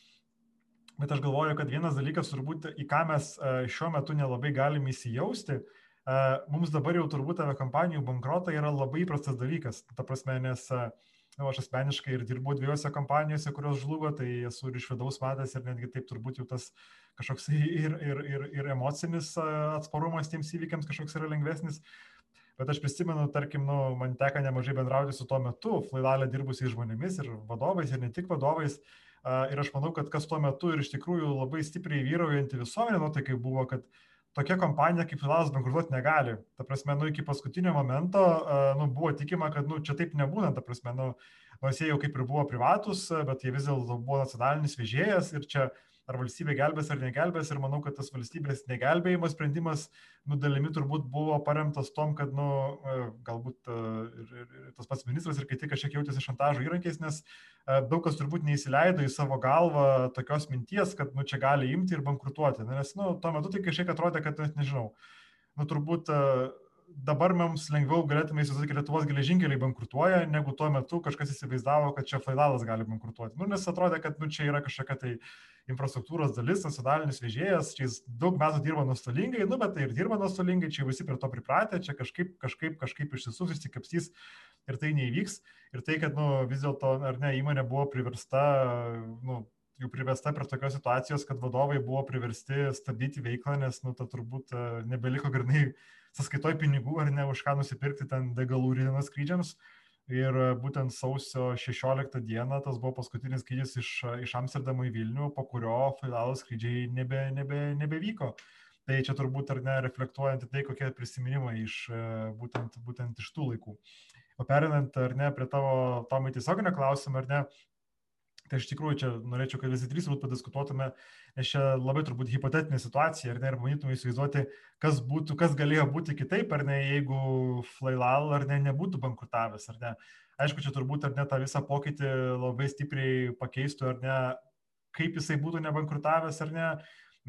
Bet aš galvoju, kad vienas dalykas turbūt, į ką mes e, šiuo metu nelabai galime įsijausti, e, mums dabar jau turbūt aviakompanijų bankrotai yra labai įprastas dalykas. Ta prasme, nes e, nu, aš asmeniškai ir dirbau dviejose kompanijose, kurios žlugo, tai esu ir iš vidaus matęs ir netgi taip turbūt jau tas kažkoks ir, ir, ir, ir emocinis atsparumas tiems įvykiams kažkoks yra lengvesnis. Bet aš prisimenu, tarkim, nu, man teka nemažai bendrauti su tuo metu, Flailalė dirbusiais žmonėmis ir vadovais, ir ne tik vadovais. Uh, Ir aš manau, kad kas tuo metu ir iš tikrųjų labai stipriai vyraujanti visuomenė nuotaikai buvo, kad tokia kompanija kaip Filalas bankrutuoti negali. Ta prasme, nu, iki paskutinio momento nu, buvo tikima, kad nu, čia taip nebūna. Ta prasme, nu, nors jie jau kaip ir buvo privatus, bet jie vis dėlto buvo nacionalinis vežėjas ir čia ar valstybė gelbės ar negelbės ir manau, kad tas valstybės negelbėjimo sprendimas, nu, dalimi turbūt buvo paremtas tom, kad, nu, e, galbūt e, ir, ir, ir tas pats ministras ir kiti kažkiek jautėsi šantažo įrankiais, nes e, daug kas turbūt neįsileido į savo galvą tokios minties, kad, nu, čia gali imti ir bankrutuoti, nes, nu, tuo metu tai kažkiek atrodė, kad, net nežinau, nu, turbūt dabar mums lengviau galėtume įsivaizduoti, kad Lietuvos geležinkeliai bankrutuoja, negu tuo metu kažkas įsivaizdavo, kad čia Flaidalas gali bankrutuoti. Nu, nes atrodė, kad nu, čia yra kažkokia tai infrastruktūros dalis, nacionalinis vežėjas, čia jis daug metų dirba nuostolingai, nu, bet tai ir dirba nuostolingai, čia visi prie to pripratę, čia kažkaip, kažkaip, kažkaip išsisūs, įsikapstys ir tai neįvyks. Ir tai, kad nu, vis dėlto, ar ne, įmonė buvo priversta, nu, jau privesta prie tokios situacijos, kad vadovai buvo priversti stabdyti veiklą, nes, nu, ta turbūt e, nebeliko grinai sąskaitoj pinigų ar ne už ką nusipirkti ten degalų rydinos skrydžiams. Ir būtent sausio 16 dieną tas buvo paskutinis skrydis iš, iš Amsterdamo į Vilnių, po kurio finalo skrydžiai nebe, nebe, nebevyko. Tai čia turbūt ar ne reflektuojant į tai, kokie prisiminimai iš būtent, būtent iš tų laikų. O perinant ar ne prie tavo Tomai tiesioginio klausimą, ar ne, Tai iš tikrųjų čia norėčiau, kad visi trys turbūt padiskutuotume, nes čia labai turbūt hipotetinė situacija, ar ne, ir bandytume įsivaizduoti, kas būtų, kas galėjo būti kitaip, ar ne, jeigu Flailal ar ne nebūtų bankrutavęs, ar ne. Aišku, čia turbūt ar ne tą visą pokytį labai stipriai pakeistų, ar ne, kaip jisai būtų nebankrutavęs, ar ne,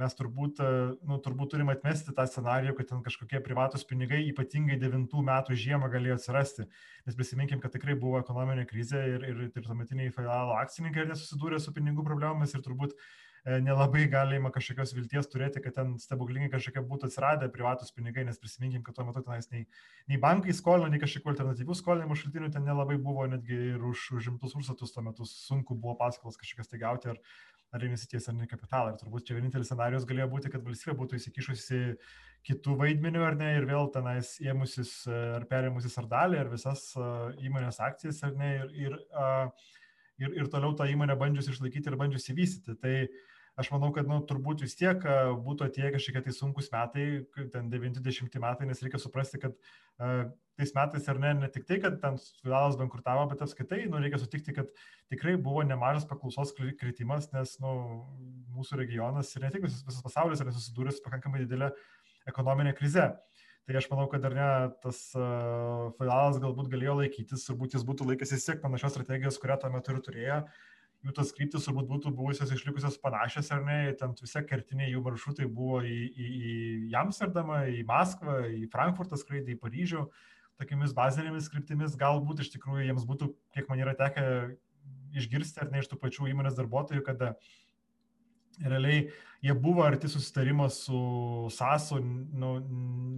mes turbūt, e, nu, turbūt turim atmesti tą scenarijų, kad ten kažkokie privatus pinigai ypatingai devintų metų žiemą galėjo atsirasti. Nes prisiminkim, kad tikrai buvo ekonominė krizė ir, ir, ir tuometiniai Failalo akcininkai nesusidūrė su pinigų problemomis ir turbūt e, nelabai galima kažkokios vilties turėti, kad ten stebuklingai kažkokie būtų atsiradę privatus pinigai, nes prisiminkim, kad tuo metu tenais nei, nei bankai skolino, nei kažkokių alternatyvių skolinimo šaltinių ten nelabai buvo, netgi ir už užimtus užsatus tuo metu sunku buvo paskolas kažkokias tai gauti ar, ar investicijos ar ne kapitalą. Ir turbūt čia vienintelis scenarius galėjo būti, kad valstybė būtų įsikišusi kitų vaidmenių ar ne ir vėl tenais ėmusis ar perėmusis ar dalį, ar visas įmonės akcijas ar ne ir, ir, ir, ir toliau tą įmonę bandžius išlaikyti ir bandžius įvystyti. Tai aš manau, kad nu, turbūt vis tiek būtų atėję kažkokie tai sunkus metai, ten 90 metai, nes reikia suprasti, kad tais metais ar ne, ne tik tai, kad ten filialas bankrutavo, bet apskaitai, nu, reikia sutikti, kad tikrai buvo nemažas paklausos kritimas, nes nu, mūsų regionas ir ne tik visas, visas pasaulis yra susidūręs pakankamai didelę ekonominę krizę. Tai aš manau, kad ar ne tas uh, filialas galbūt galėjo laikytis, turbūt jis būtų laikęsis siek panašios strategijos, kurią tuo metu ir turėjo. Jų tos kryptis turbūt būtų buvusios išlikusios panašios, ar ne, ten visi kertiniai jų maršrutai buvo į, į, į Amsterdamą, į Maskvą, į Frankfurtą skraidė, į Paryžių. Uh, tokiamis bazinėmis skriptimis, galbūt iš tikrųjų jiems būtų, kiek man yra tekę išgirsti ar ne iš tų pačių įmonės darbuotojų, kada realiai jie buvo arti susitarimo su SASu, nu,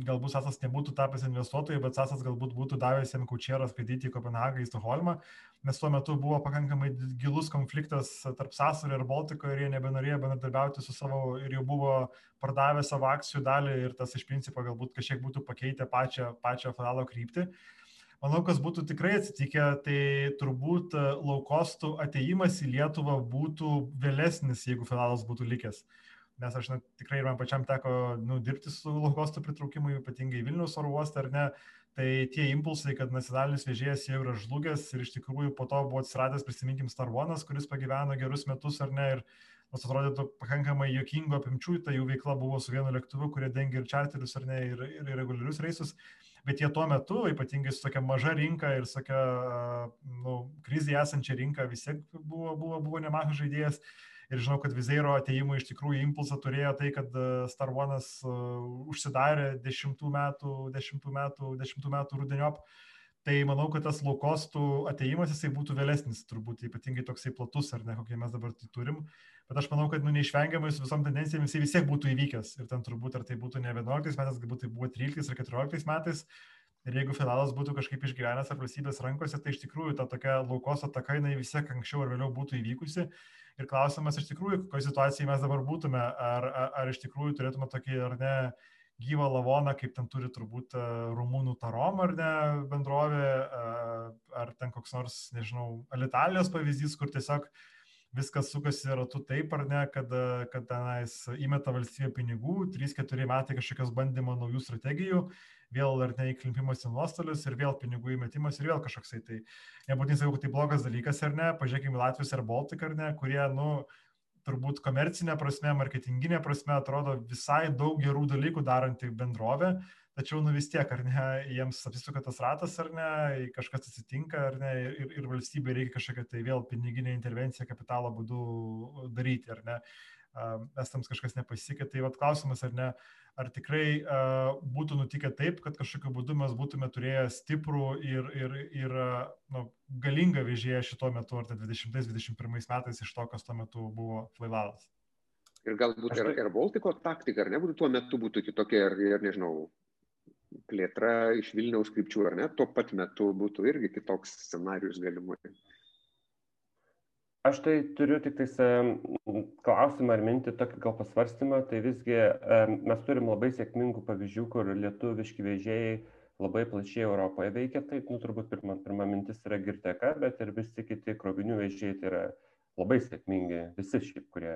galbūt SASas nebūtų tapęs investuotojai, bet SASas galbūt būtų davęs jam kaučerą skraidyti į Kopenhagą, į Stokholmą, nes tuo metu buvo pakankamai gilus konfliktas tarp SASo ir Baltiko ir jie nebenorėjo bendradarbiauti su savo ir jau buvo pardavę savo akcijų dalį ir tas iš principo galbūt kažkiek būtų pakeitę pačią, pačią finalo kryptį. Manau, kas būtų tikrai atsitikę, tai turbūt laukostų ateimas į Lietuvą būtų vėlesnis, jeigu finalas būtų likęs. Nes aš na, tikrai ir man pačiam teko nu, dirbti su loukostų pritraukimu, ypatingai Vilnius oro uostą ar ne, tai tie impulsai, kad nacionalinis vežėjas jau yra žlugęs ir iš tikrųjų po to buvo atsiradęs, prisiminkim, Starvonas, kuris pagyveno gerus metus ar ne, ir nors atrodytų pakankamai jokingo apimčių, tai jų veikla buvo su vienu lėktuvu, kurie dengia ir čarterius ar ne, ir, ir reguliarius reisus, bet jie tuo metu, ypatingai su tokia maža rinka ir su tokia nu, krizėje esančia rinka, vis tiek buvo, buvo, buvo nemažas žaidėjas ir žinau, kad Vizeiro ateimui iš tikrųjų impulsą turėjo tai, kad Star One'as užsidarė 10 metų, 10 metų, 10 metų rudeniop. Tai manau, kad tas laukostų ateimas jisai būtų vėlesnis, turbūt ypatingai toksai platus, ar ne, kokie mes dabar tai turim. Bet aš manau, kad nu, neišvengiamai su visom tendencijom jisai vis tiek būtų įvykęs. Ir ten turbūt, ar tai būtų ne 11 metais, galbūt tai buvo 13 ar 14 metais. Ir jeigu finalas būtų kažkaip išgyvenęs ar valstybės rankose, tai iš tikrųjų ta tokia laukos ataka, jinai vis tiek anksčiau ar vėliau būtų įvykusi. Ir klausimas iš tikrųjų, kokioje situacijoje mes dabar būtume, ar, ar, ar iš tikrųjų turėtume tokį ar ne gyvą lavoną, kaip ten turi turbūt rumūnų tarom ar ne bendrovė, ar ten koks nors, nežinau, Alitalijos pavyzdys, kur tiesiog viskas sukasi ratu taip ar ne, kad, kad tenais įmeta valstybė pinigų, 3-4 metai kažkokios bandymo naujų strategijų vėl ar ne įklimpimas į nuostolius ir vėl pinigų įmetimas ir vėl kažkoksai. Tai, nebūtinai sakau, kad tai blogas dalykas ar ne, pažiūrėkime Latvijos ir Baltik ar ne, kurie, nu, turbūt komercinė prasme, marketinginė prasme atrodo visai daug gerų dalykų daranti bendrovė, tačiau nu vis tiek, ar ne, jiems apsisuka tas ratas, ar ne, kažkas atsitinka, ar ne, ir, ir valstybė reikia kažkokią tai vėl piniginę intervenciją kapitalo būdu daryti, ar ne, estams kažkas nepasisekė, tai vad klausimas, ar ne, ar tikrai uh, būtų nutikę taip, kad kažkokiu būdu mes būtume turėję stiprų ir, ir, ir nu, galingą vežėją šituo metu, ar tai 20-21 metais iš to, kas tuo metu buvo Flailalas. Ir galbūt ir, ir Baltiko taktika, ar nebūtų tuo metu būtų kitokia, ir, ir nežinau, plėtra iš Vilniaus krypčių, ar ne, tuo pat metu būtų irgi kitoks scenarius galimai. Aš tai turiu tik tais klausimą ar mintį, tokį gal pasvarstymą, tai visgi mes turim labai sėkmingų pavyzdžių, kur lietuviški vežėjai labai plačiai Europoje veikia, tai nu, turbūt pirma, pirma mintis yra girteka, bet ir visi kiti krovinių vežėjai tai yra labai sėkmingi, visi šiaip, kurie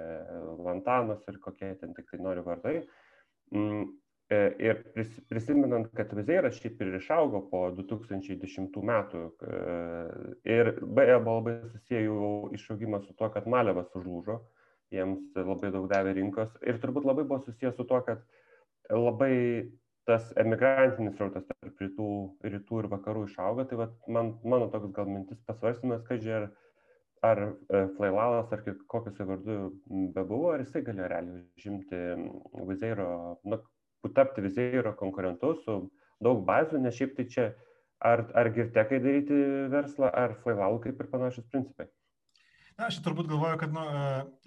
Lantanos ir kokie ten tik tai nori vardai. E, ir prisimenant, kad Vizeiras šiaip ir išaugo po 2010 metų e, ir beje buvo labai susiję jų išaugimas su to, kad Malevas užlūžo, jiems labai daug davė rinkos. Ir turbūt labai buvo susijęs su to, kad labai tas emigrantinis rautas tarp rytų, rytų ir vakarų išaugo, tai vat, man, mano toks gal mintis pasvarstymas, kad žiūrė, ar, e, Flailalas ar kokius vardu bebuvo, ar jisai galėjo realiai užimti Vizeiro, nu, tapti Vizeiro konkurentu su daug bazių, nes šiaip tai čia ar, ar girtekai daryti verslą, ar flaivalų kaip ir panašus principai. Na, aš turbūt galvoju, kad nu, e,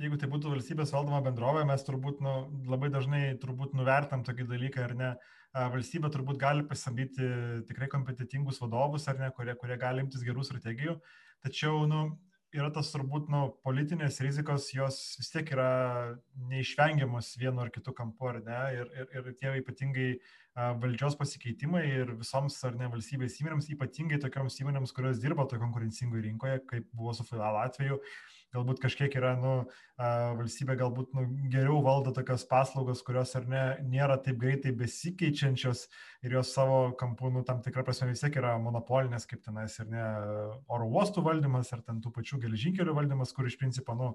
jeigu tai būtų valstybės valdoma bendrovė, mes turbūt nu, labai dažnai turbūt nuvertam tokį dalyką, ar ne, e, valstybė turbūt gali pasamdyti tikrai kompetitingus vadovus, ar ne, kurie, kurie gali imtis gerų strategijų, tačiau nu, yra tas turbūt, nu, politinės rizikos, jos vis tiek yra neišvengiamos vienu ar kitu kampu, ar ne? Ir, ir, ir tie ypatingai valdžios pasikeitimai ir visoms ar ne valstybės įmonėms, ypatingai tokioms įmonėms, kurios dirba toje konkurencingoje rinkoje, kaip buvo su Filal atveju, galbūt kažkiek yra, nu, valstybė galbūt nu, geriau valdo tokias paslaugas, kurios ar ne nėra taip greitai besikeičiančios ir jos savo kampų, nu, tam tikrą prasme vis tiek yra monopolinės, kaip tenais ir ne oro uostų valdymas, ar ten tų pačių geležinkelių valdymas, kur iš principo, nu,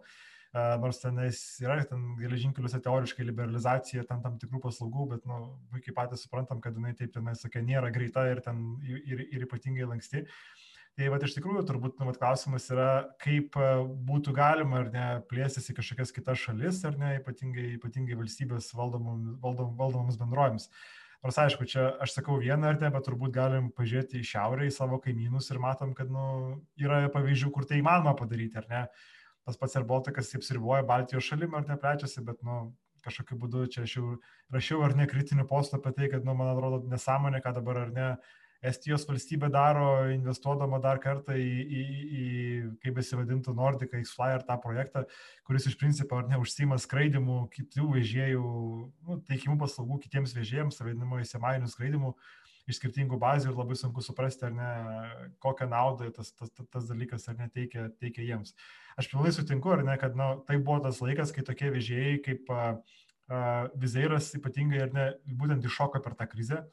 nors tenais yra ten geležinkeliuose teoriškai liberalizacija ten tam tikrų paslaugų, bet, nu, puikiai patys suprantam, kad jinai taip tenais, sakė, nėra greita ir, ten, ir, ir ypatingai lanksti. Tai va, iš tikrųjų, turbūt nu, vat, klausimas yra, kaip būtų galima ar ne plėstis į kažkokias kitas šalis, ar ne, ypatingai, ypatingai valstybės valdomom, valdom, valdomoms bendrovėms. Nors aišku, čia aš sakau vieną ar ne, bet turbūt galim pažiūrėti į šiaurę, į savo kaimynus ir matom, kad nu, yra pavyzdžių, kur tai įmanoma padaryti, ar ne. Tas pats ir Baltikas apsiriboja Baltijos šalim ar neplečiasi, bet nu, kažkokiu būdu čia aš jau rašiau ar ne kritinių postų apie tai, kad, nu, man atrodo, nesąmonė, ką dabar ar ne Estijos valstybė daro, investuodama dar kartą į, į, į kaip besivadintų Nordica X-Flyer tą projektą, kuris iš principo ar neužsima skraidimų kitų vežėjų, nu, teikimų paslaugų kitiems vežėjams, vadinamoji semainių skraidimų iš skirtingų bazių ir labai sunku suprasti, ar ne, kokią naudą tas, tas, tas, tas dalykas ar ne teikia, jiems. Aš pilnai sutinku, ar ne, kad nu, tai buvo tas laikas, kai tokie vežėjai kaip uh, Vizeiras ypatingai ar ne, būtent iššoka per tą krizę,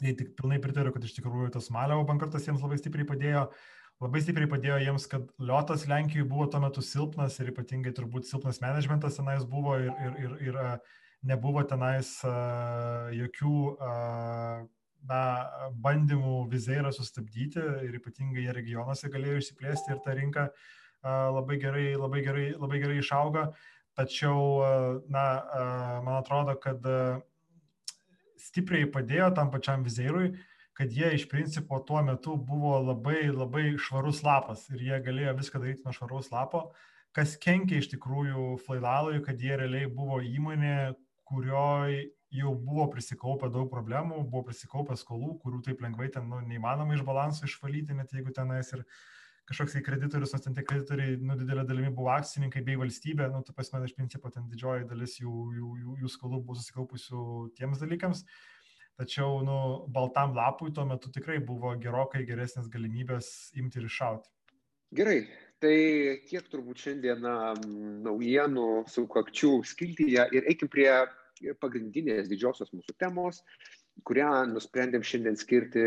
Tai tik pilnai pritariu, kad iš tikrųjų tas Malevo bankrotas jiems labai stipriai padėjo. Labai stipriai padėjo jiems, kad Liotas Lenkijoje buvo tuo metu silpnas ir ypatingai turbūt silpnas managementas tenais buvo ir, ir, ir, ir nebuvo tenais uh, jokių uh, na, bandymų vizeirą sustabdyti ir ypatingai jie regionuose galėjo išsiplėsti ir ta rinka uh, labai, gerai, labai, gerai, labai gerai išauga. Tačiau, na, man atrodo, kad stipriai padėjo tam pačiam vizeirui, kad jie iš principo tuo metu buvo labai labai švarus lapas ir jie galėjo viską daryti nuo švaraus lapo, kas kenkia iš tikrųjų Flailalui, kad jie realiai buvo įmonė, kurioje jau buvo prisikaupę daug problemų, buvo prisikaupę skolų, kurių taip lengvai ten nu, neįmanoma iš balanso išvalyti, net jeigu tenais ir kažkoks tai kreditorius, nors ten tie kreditoriai, nu, didelė dalimi buvo akcininkai bei valstybė, nu, tu pasme, iš principo ten didžioji dalis jų, jų, jų, jų skolų buvo susikaupusių tiems dalykams. Tačiau, nu, baltam lapui tuo metu tikrai buvo gerokai geresnės galimybės imti ir iššauti. Gerai, tai tiek turbūt šiandien naujienų sukakčių skiltyje ir eikim prie pagrindinės didžiosios mūsų temos, kurią nusprendėm šiandien skirti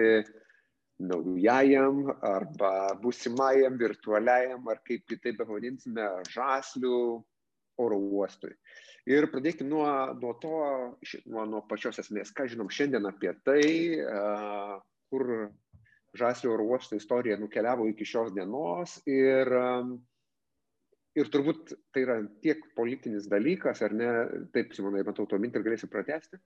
naujajam arba būsimajam virtualiajam, ar kaip kitaip pavadinsime, žaslių oro uostui. Ir pradėkime nuo, nuo to, nuo, nuo pačios esmės, ką žinom šiandien apie tai, kur žaslių oro uosto istorija nukeliavo iki šios dienos ir, ir turbūt tai yra tiek politinis dalykas, ar ne, taip, Simonai, matau, to mintį ir galėsi pratesti.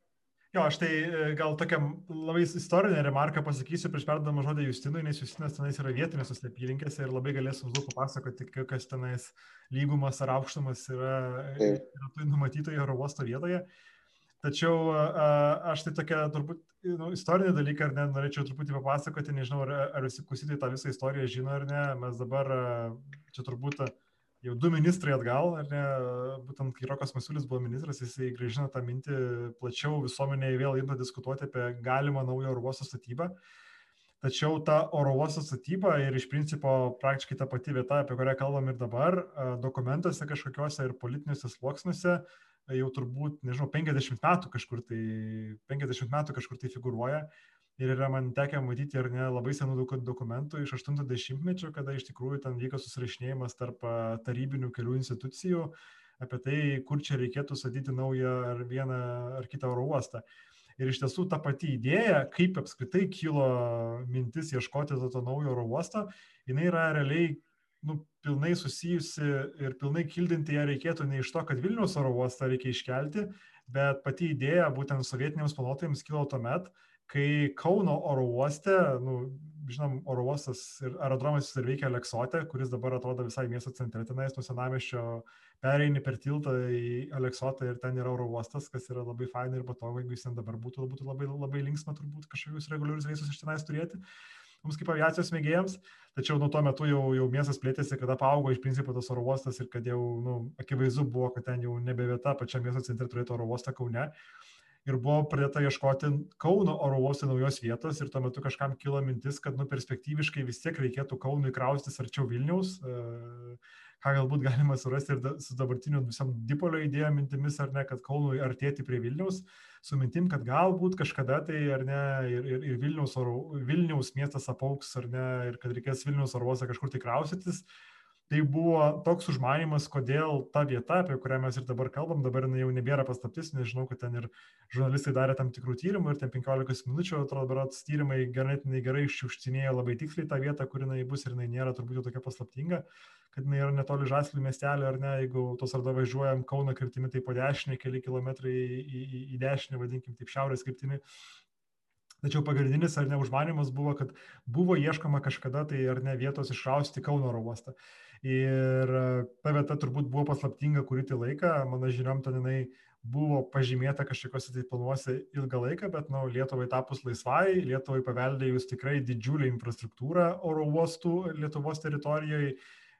Jo, aš tai e, gal tokią labai istorinę remarką pasakysiu prieš perdamą žodį Justinui, nes Justinas tenais yra vietinės apylinkėse ir labai galės mums daug papasakoti, kokios tenais lygumas ar aukštumas yra, yra tai numatytoje oro uosto vietoje. Tačiau aš tai tokia turbūt nu, istorinė dalyką, ar ne, norėčiau truputį papasakoti, nežinau, ar, ar visi klausytojai tą visą istoriją žino ar ne, mes dabar čia turbūt jau du ministrai atgal, ar ne, būtent kai Rokas Masiulis buvo ministras, jisai grįžina tą mintį plačiau visuomenėje vėl imta diskutuoti apie galimą naują oro uosto statybą. Tačiau ta oro uosto statyba ir iš principo praktiškai ta pati vieta, apie kurią kalbam ir dabar, dokumentuose kažkokiuose ir politiniuose sluoksniuose jau turbūt, nežinau, 50 metų kažkur tai, 50 metų kažkur tai figuruoja ir yra man tekę matyti ar ne labai senų dokumentų iš 80-mečio, kada iš tikrųjų ten vyko susirašinėjimas tarp tarybinių kelių institucijų apie tai, kur čia reikėtų statyti naują ar vieną ar kitą oro uostą. Ir iš tiesų ta pati idėja, kaip apskritai kilo mintis ieškoti to, to naujo oro uosto, jinai yra realiai nu, pilnai susijusi ir pilnai kildinti ją reikėtų ne iš to, kad Vilnius oro uostą reikia iškelti, bet pati idėja būtent sovietiniams planuotojams kilo tuomet, kai Kauno oro uoste, nu, žinom, oro uostas ir aerodromas ir veikia Aleksote, kuris dabar atrodo visai miesto centre, tenais nuo senamiščio pereini per tiltą į Aleksotą ir ten yra oro uostas, kas yra labai fainai ir patogu, jeigu jis ten dabar būtų, būtų labai, labai linksma turbūt kažkokius reguliarius reisus iš tenais turėti. mums kaip aviacijos mėgėjams, tačiau nuo to metu jau, jau miestas plėtėsi, kada paaugo iš principo tas oro uostas ir kad jau nu, akivaizdu buvo, kad ten jau nebe vieta pačiam miesto centre turėti oro uostą Kaune. Ir buvo pradėta ieškoti Kauno oro uosto naujos vietos ir tuo metu kažkam kilo mintis, kad nu, perspektyviškai vis tiek reikėtų Kaunui kraustis arčiau Vilniaus. E, ką galbūt galima surasti ir da, su dabartiniu visam dipolio idėja mintimis, ar ne, kad Kaunui artėti prie Vilniaus, su mintim, kad galbūt kažkada tai, ar ne, ir, ir, ir Vilniaus, oro, Vilniaus miestas apauks, ar ne, ir kad reikės Vilniaus oro uostą kažkur tai kraustytis. Tai buvo toks užmanimas, kodėl ta vieta, apie kurią mes ir dabar kalbam, dabar jinai jau nebėra paslaptis, nežinau, kad ten ir žurnalistai darė tam tikrų tyrimų ir ten 15 minučių, atrodo, berots tyrimai ganėtinai gerai iščiūštinėjo labai tiksliai tą vietą, kur jinai bus ir jinai nėra turbūt jau tokia paslaptinga, kad jinai yra netoli Žaslių miestelio, ar ne, jeigu tos arda važiuojam Kauno kryptimi, tai po dešinę, keli kilometrai į, į, į dešinę, vadinkim taip, šiaurės kryptimi. Tačiau pagrindinis ar ne užmanimas buvo, kad buvo ieškoma kažkada tai ar ne vietos išrausti Kauno oro uostą. Ir e, ta vieta turbūt buvo paslaptinga kurį tai laiką, mano žiniom, ten jinai buvo pažymėta kažkokiuose tai planuose ilgą laiką, bet nu, Lietuvai tapus laisvai, Lietuvai paveldėjus tikrai didžiulį infrastruktūrą oro uostų Lietuvos teritorijoje.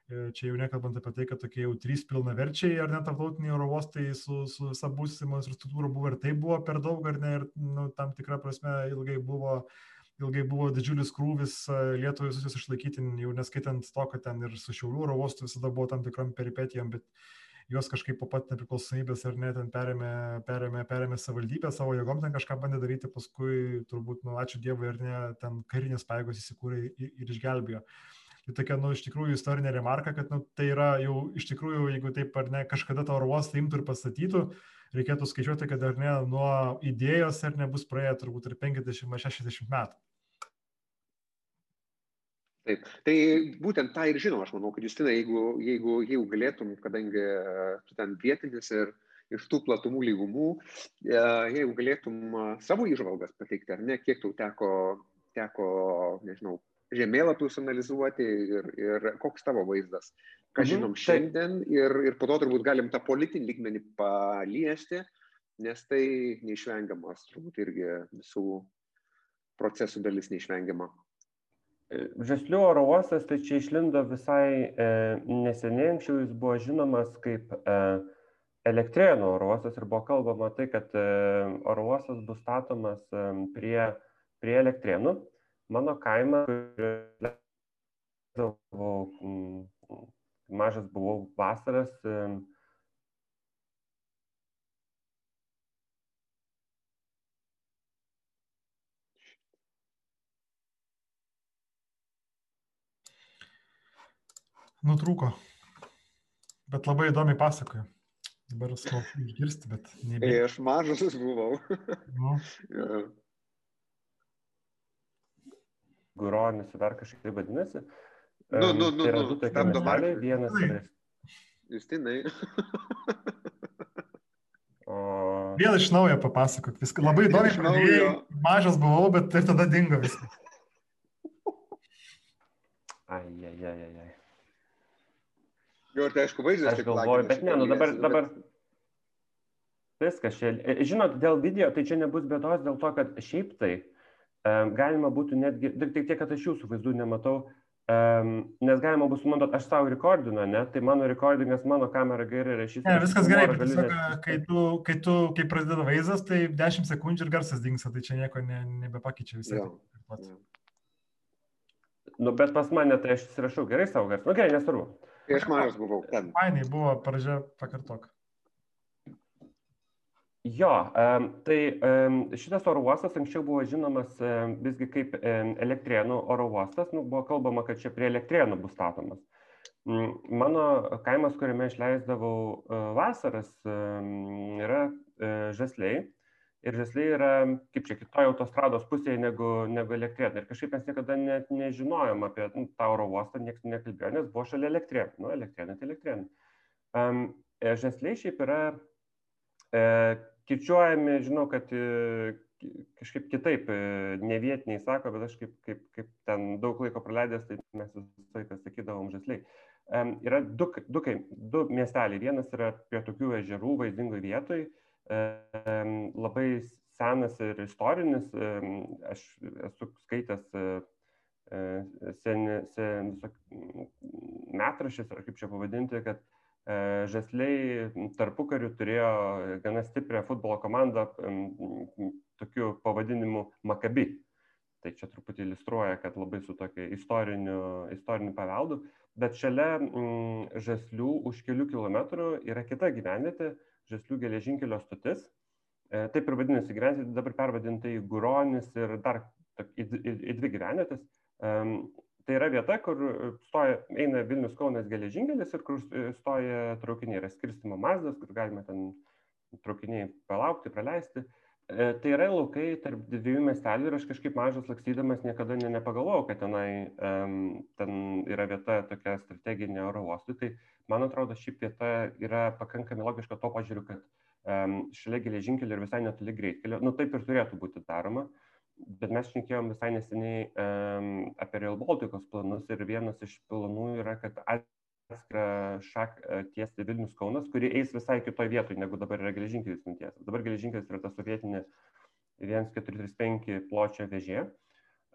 Čia jau nekalbant apie tai, kad tokie jau trys pilnaverčiai ar net tarptautiniai oro uostai su, su visa būsimo infrastruktūra buvo ir tai buvo per daug, ar ne, ir nu, tam tikrą prasme ilgai buvo uh, ilgai buvo didžiulis krūvis Lietuvai visus išlaikyti, jau neskaitant to, kad ten ir su Šiaulių oro uostu visada buvo tam tikrom peripetijom, bet juos kažkaip po pat nepriklausomybės ar ne ten perėmė, perėmė, perėmė savivaldybę, savo jėgom ten kažką bandė daryti, paskui turbūt, nu, ačiū Dievui, ar ne, ten karinės paėgos įsikūrė ir, ir išgelbėjo. Tai tokia, nu, iš tikrųjų istorinė remarka, kad, nu, tai yra jau iš tikrųjų, jeigu taip ar ne, kažkada tą oro uostą imtų ir pastatytų, reikėtų skaičiuoti, kad ar ne, nuo idėjos ar nebus praėję turbūt ir 50-60 metų. Taip, tai būtent tą ir žinau, aš manau, kad Justina, jeigu, jeigu, jeigu galėtum, kadangi tu ten vietinis ir iš tų platumų lygumų, e, jeigu galėtum savo išvalgas pateikti, ar ne, kiek tau teko, teko nežinau, žemėlapius analizuoti ir, ir koks tavo vaizdas, ką mhm, žinom šiandien ir, ir po to turbūt galim tą politinį lygmenį paliesti, nes tai neišvengiamas, turbūt irgi visų procesų dalis neišvengiama. Žaslių oro uostas, tai čia išlindo visai e, neseniai, anksčiau jis buvo žinomas kaip e, Elektrėnų oro uostas ir buvo kalbama tai, kad e, oro uostas bus statomas e, prie, prie Elektrėnų. Mano kaimą, mažas buvau vasaras, e, nutrūko. Bet labai įdomiai pasakoju. Dabar smalsu išgirsti, bet ne. Kai aš mažas buvau. Nu. ja. Guronis dar kažkaip vadinasi. Nu, nu, nu, tai yra nu, du tokie miesteliai, vienas yra. Justinai. o... Vėl iš naujo papasakok viską. Labai įdomiai. Mažas buvau, bet ir tada dingo viskas. Ai, ai, ai, ai. Jo, tai aišku, vaizdas. Aš galvoju, bet ne, nu dabar, dabar viskas čia. E, žinot, dėl video tai čia nebus bėdos dėl to, kad šiaip tai um, galima būtų netgi, tik tiek, kad aš jūsų vaizdų nematau, um, nes galima bus sumontuoti, aš savo rekordinu, ne, tai mano rekordingas, mano kamera gerai rašys. Ne, viskas gerai, bet tiesiog, kai tu, kai tu, kai prasideda vaizdas, tai 10 sekundžių ir garsas dingsta, tai čia nieko ne, nebepakeičia visai. Nu, bet pas mane tai aš įsirašau gerai savo garsą. Nu, gerai, nesvarbu. Kai aš mažas buvau ten. Fainai buvo, pradžia pakartok. Jo, tai šitas oro uostas anksčiau buvo žinomas visgi kaip elektrienų oro uostas, nu, buvo kalbama, kad čia prie elektrienų bus statomas. Um, mano kaimas, kuriame išleisdavau uh, vasaras, um, yra uh, žasliai ir žasliai yra kaip čia kitoje autostrados pusėje negu, negu elektrėnai. Ir kažkaip mes niekada net nežinojom apie nu, tą oro uostą, niekas nekalbėjo, nes buvo šalia elektrėnai. Nu, elektrėnai tai elektrėnai. Um, žasliai šiaip yra e, kirčiuojami, žinau, kad e, kažkaip kitaip, e, ne vietiniai sako, bet aš kaip, kaip, kaip ten daug laiko praleidęs, tai mes visą laiką sakydavom žasliai. Um, yra du, du, du miesteliai. Vienas yra prie tokių ežerų vaizdingoj vietoj, labai senas ir istorinis. Aš esu skaitęs seni, sen, metrašys, ar kaip čia pavadinti, kad žasliai tarpu karių turėjo gana stiprią futbolo komandą tokiu pavadinimu Makabi. Tai čia truputį iliustruoja, kad labai su tokiu istoriniu, istoriniu paveldu. Bet šalia mm, Žaslių už kelių kilometrų yra kita gyvenvietė, Žaslių geležinkelio stotis. E, taip ir vadinasi gyvenvietė, dabar pervadinta į Guronis ir dar į, į, į dvi gyvenvietės. E, tai yra vieta, kur stoja, eina Vilnius Kaunas geležinkelis ir kur stoja traukiniai, yra skirstimo mazdas, kur galima ten traukiniai palaukti, praleisti. E, tai yra laukai tarp dviejų miestelių ir aš kažkaip mažas lakstydamas niekada ne, nepagalvojau, kad tenai um, ten yra vieta tokia strateginė oro uostui. Tai man atrodo, ši vieta yra pakankamai logiška to pažiūriu, kad um, šalia geležinkelio ir visai netoli greitkelio, nu taip ir turėtų būti daroma, bet mes šnekėjom visai neseniai um, apie Real Baltikos planus ir vienas iš planų yra, kad atskirą šak e, tiesti Vilnius Kaunas, kuri eis visai kitoje vietoje, negu dabar yra geležinkelis nutiesas. Dabar geležinkelis yra ta sovietinė 1435 pločio vežė.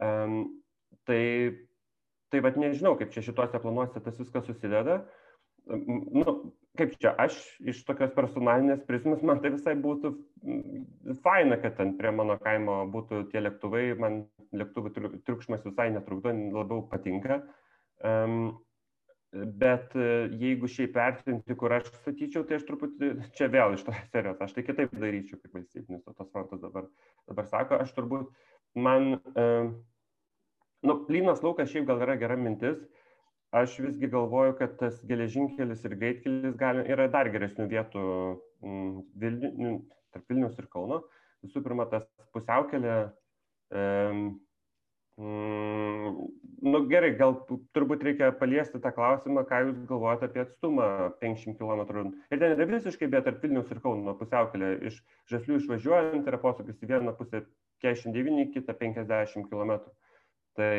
Um, tai, tai vad nežinau, kaip čia šituose planuose tas viskas susideda. Nu, kaip čia, aš iš tokios personalinės prizmės, man tai visai būtų faina, kad ten prie mano kaimo būtų tie lėktuvai, man lėktuvų triukšmas visai netrukdo, labiau patinka. Um, Bet e, jeigu šiaip vertinti, kur aš statyčiau, tai aš truputį čia vėl iš to serijos, aš tai kitaip daryčiau, kaip valstybinis tos frontas dabar, dabar sako, aš turbūt, man, e, nu, plynas laukas šiaip gal yra gera mintis, aš visgi galvoju, kad tas geležinkelis ir greitkelis gali, yra dar geresnių vietų Vilni, tarp Vilnius ir Kauno. Visų pirma, tas pusiaukelė, Mm, nu gerai, gal turbūt reikia paliesti tą klausimą, ką jūs galvojate apie atstumą 50 km. Ir ten yra visiškai be tarp Vilnius ir Kauno pusiaukelė. Iš Žaslių išvažiuojant yra posūkis į vieną pusę 49, kitą 50 km. Tai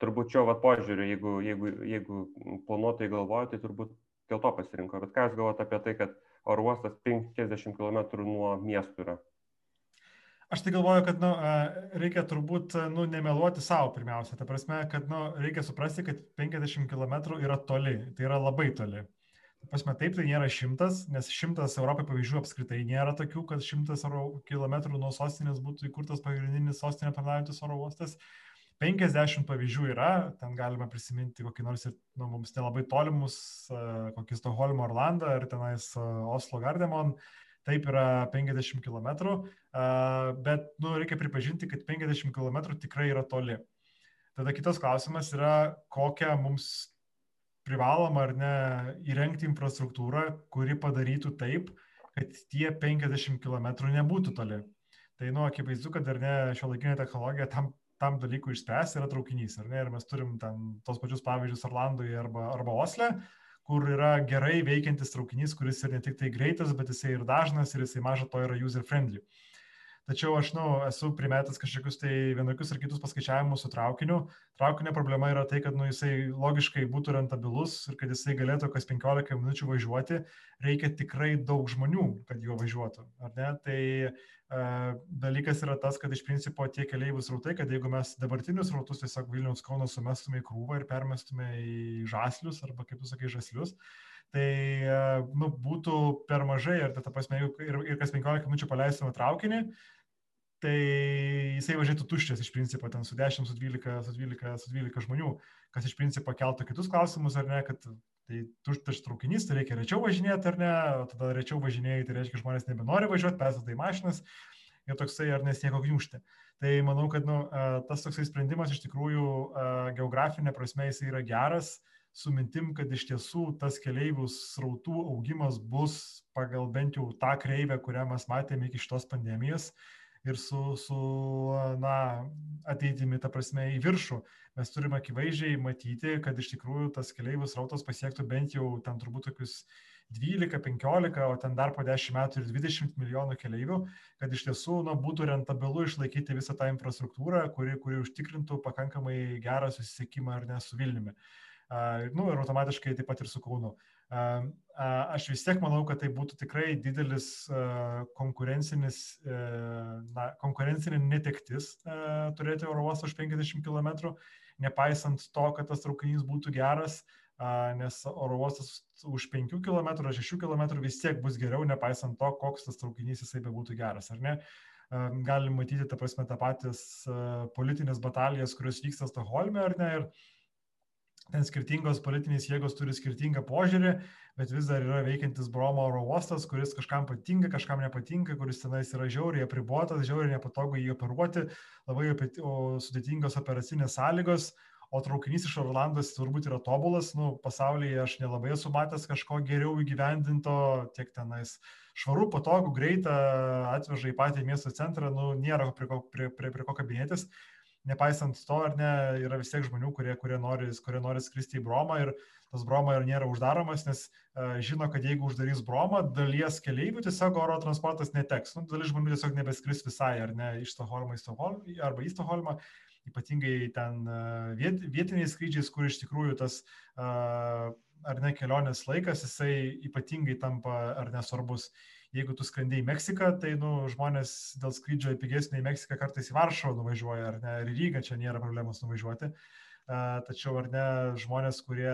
turbūt čia va požiūriu, jeigu, jeigu, jeigu planuotojai galvoja, tai turbūt dėl to pasirinko. Bet ką jūs galvojate apie tai, kad oro uostas 50 km nuo miestų yra? Aš tai galvoju, kad nu, reikia turbūt nu, nemeluoti savo pirmiausia. Ta prasme, kad nu, reikia suprasti, kad 50 km yra toli, tai yra labai toli. Ta prasme, taip, tai nėra šimtas, nes šimtas Europai pavyzdžių apskritai nėra tokių, kad šimtas km nuo sostinės būtų įkurtas pagrindinis sostinė aptarnaujantis oro uostas. 50 pavyzdžių yra, ten galima prisiminti kokį nors ir nu, mums nelabai tolimus, kokį Stokholmo Orlandą ar tenais Oslo Gardemon. Uh, taip yra 50 km, bet nu, reikia pripažinti, kad 50 km tikrai yra toli. Tada kitas klausimas yra, kokią mums privaloma ar ne įrengti infrastruktūrą, kuri padarytų taip, kad tie 50 km nebūtų toli. Tai, nu, akivaizdu, kad ar ne šio laikinė technologija tam, tam dalykui išspręs yra traukinys, ar ne? Ir mes turim ten tos pačius pavyzdžius Orlandoje arba, arba Osle, kur yra gerai veikiantis traukinys, kuris ir ne tik tai greitas, bet jisai ir dažnas ir jisai maža to yra user friendly. Tačiau aš, nu, esu primetęs kažkokius tai vienokius ar kitus paskaičiavimus su traukiniu. Traukinio problema yra tai, kad, nu, jisai logiškai būtų rentabilus ir kad jisai galėtų kas 15 minučių važiuoti, reikia tikrai daug žmonių, kad juo važiuotų. Ar ne? Tai dalykas yra tas, kad iš principo tie keliaivių srautai, kad jeigu mes dabartinius srautus tiesiog Vilniaus Kauno sumestume į krūvą ir permestume į žaslius arba kaip tu sakai žaslius, tai nu, būtų per mažai ir, ta prasme, ir, ir kas 15 minučių paleistume traukinį, tai jisai važiuotų tuščias iš principo, ten su 10, su 12, su 12, su 12 žmonių, kas iš principo keltų kitus klausimus, ar ne, kad Tai tuštas traukinys, tai reikia rečiau važinėti ar ne, tada rečiau važinėjai, tai reiškia, žmonės nebenori važiuoti, persėda į mašinas ir toksai ar nes nieko gniužti. Tai manau, kad nu, tas toksai sprendimas iš tikrųjų geografinė prasme jis yra geras, su mintim, kad iš tiesų tas keliaivių srautų augimas bus pagal bent jau tą kreivę, kurią mes matėme iki šitos pandemijos ir su, su na, ateitimi, ta prasme, į viršų. Mes turime akivaizdžiai matyti, kad iš tikrųjų tas keliaivių srautas pasiektų bent jau ten turbūt tokius 12-15, o ten dar po 10 metų ir 20 milijonų keleivių, kad iš tiesų na, būtų rentabilu išlaikyti visą tą infrastruktūrą, kuri, kuri užtikrintų pakankamai gerą susisiekimą ar ne su Vilniumi. Uh, nu, ir automatiškai taip pat ir su Kaunu. Aš vis tiek manau, kad tai būtų tikrai didelis konkurencinis, na, konkurencinė netektis turėti oro uostą už 50 km, nepaisant to, kad tas traukinys būtų geras, nes oro uostas už 5 km ar 6 km vis tiek bus geriau, nepaisant to, koks tas traukinys jisai bebūtų geras, ar ne? Galim matyti, ta prasme, tą patys politinės batalijas, kurios vyksta Stokholme, ar ne? Ir ten skirtingos politinės jėgos turi skirtingą požiūrį, bet vis dar yra veikiantis Bromo oro uostas, kuris kažkam patinka, kažkam nepatinka, kuris tenais yra žiauriai apribotas, žiauriai nepatogu jį operuoti, labai sudėtingos operacinės sąlygos, o traukinys iš Orlandos turbūt yra tobulas, nu, pasaulyje aš nelabai esu matęs kažko geriau įgyvendinto, tiek tenais švaru, patogu, greitą, atveža į patį miesto centrą, nu, nėra prie ko, prie, prie, prie ko kabinėtis nepaisant to, ar ne, yra vis tiek žmonių, kurie, kurie, nori, kurie nori skristi į Bromą ir tas Broma ir nėra uždaromas, nes uh, žino, kad jeigu uždarys Bromą, dalies keleivių tiesiog oro transportas neteks. Nu, dalis žmonių tiesiog nebeskris visai, ar ne, iš Stokholmo į Stokholmą arba į Stokholmą, ypatingai ten uh, viet, vietiniais skrydžiais, kur iš tikrųjų tas uh, ar ne kelionės laikas, jisai ypatingai tampa ar nesvarbus. Uh, jeigu tu skrendi į Meksiką, tai nu, žmonės dėl skrydžio į pigesnį į Meksiką kartais į Varšuvą nuvažiuoja, ar ne, ir į Rygą čia nėra problemos nuvažiuoti. Tačiau ar ne žmonės, kurie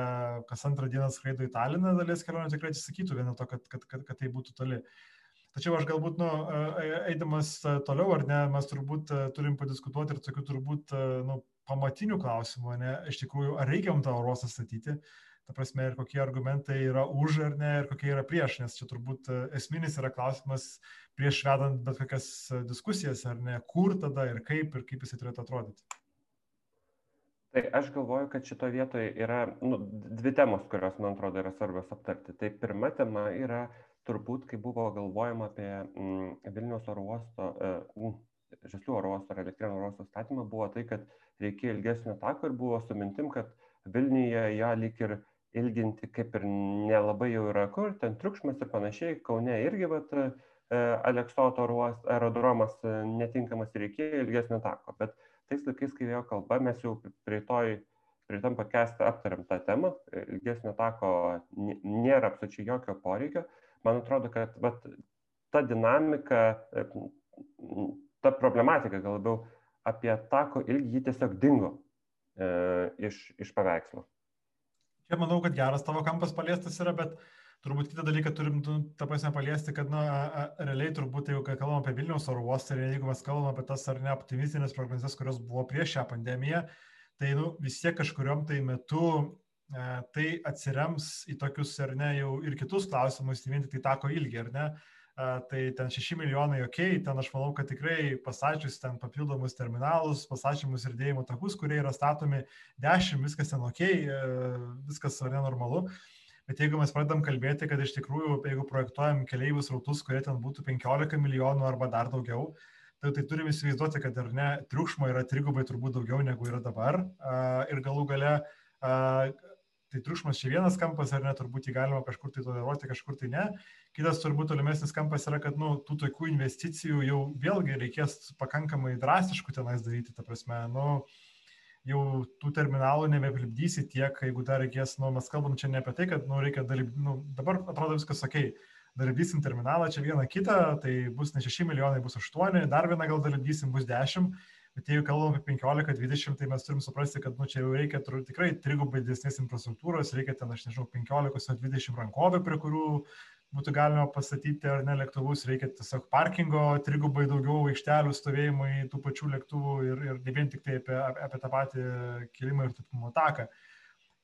kas antrą dieną skraido į Taliną, dalies kelionių tikrai atsisakytų vien to, kad, kad, kad, kad tai būtų toli. Tačiau aš galbūt, nu, eidamas toliau, ar ne, mes turbūt turim padiskutuoti ir tokių turbūt, nu, pamatinių klausimų, ne, iš tikrųjų, ar reikia jums tą orosą statyti, ta prasme, ir kokie argumentai yra už ar ne, ir kokie yra prieš, nes čia turbūt e, esminis yra klausimas prieš vedant bet kokias e, diskusijas, ar ne, kur tada ir kaip ir kaip jisai turėtų atrodyti. Tai aš galvoju, kad šito vietoje yra nu, dvi temos, kurios, man atrodo, yra svarbios aptarti. Tai pirma tema yra turbūt, kai buvo galvojama apie mm, Vilniaus oro uosto, mm, Žeslių oro uosto ar elektrinio oro uosto statymą, buvo tai, kad reikėjo ilgesnio tako ir buvo su mintim, kad Vilniuje ją lyg ir ilginti kaip ir nelabai jau yra kur, ten triukšmas ir panašiai, Kaune irgi, vat, e, Aleksoto aerodromas e, netinkamas ir reikėjo ilgesnio tako. Bet tais laikais, kai vėjo kalba, mes jau prie toj, prie tam pakestą aptariam tą temą, e, ilgesnio tako nėra absoliučiai jokio poreikio. Man atrodo, kad vat, ta dinamika, ta problematika gal labiau apie tako ilgį tiesiog dingo e, iš, iš paveikslo. Čia manau, kad geras tavo kampas paliestas yra, bet turbūt kitą dalyką turim, nu, tą prasme, paliesti, kad, na, a, realiai turbūt, jeigu kalbam apie Vilniaus oro uostą ir jeigu mes kalbam apie tas ar ne optimistinės prognozes, kurios buvo prieš šią pandemiją, tai, nu, vis tiek kažkuriuom tai metu e, tai atsirems į tokius ar ne jau ir kitus klausimus, tai vien tik tai tako ilgi, ar ne? Tai ten 6 milijonai, ok, ten aš manau, kad tikrai pasačius ten papildomus terminalus, pasačius ir dėjimo takus, kurie yra statomi 10, viskas ten ok, e, viskas yra normalu. Bet jeigu mes pradedam kalbėti, kad iš tikrųjų, jeigu projektuojam keliaivius rautus, kurie ten būtų 15 milijonų arba dar daugiau, tai, tai turime įsivaizduoti, kad ar ne, triukšmo yra trigubai turbūt daugiau negu yra dabar. Ir galų gale Tai triukšmas čia vienas kampas, ar ne, turbūt jį galima kažkur tai toleruoti, kažkur tai ne. Kitas turbūt tolimesnis kampas yra, kad nu, tų tokių investicijų jau vėlgi reikės pakankamai drastiškų tenais daryti, ta prasme, nu, jau tų terminalų nebepildysi tiek, jeigu dar reikės, nu, mes kalbam čia ne apie tai, kad nu, reikia dalyvauti, nu, dabar atrodo viskas ok, dalyvysim terminalą, čia vieną kitą, tai bus ne 6 milijonai, bus 8, dar vieną gal dalyvysim, bus 10 Bet jeigu kalbam apie 15-20, tai mes turim suprasti, kad nu, čia jau reikia tikrai trigubai didesnės infrastruktūros, reikia ten, aš nežinau, 15-20 rankovė, prie kurių būtų galima pastatyti ar ne lėktuvus, reikia tiesiog parkingo, trigubai daugiau aikštelių stovėjimui tų pačių lėktuvų ir, ir ne vien tik tai apie, apie tą patį kilimą ir tupimo taką.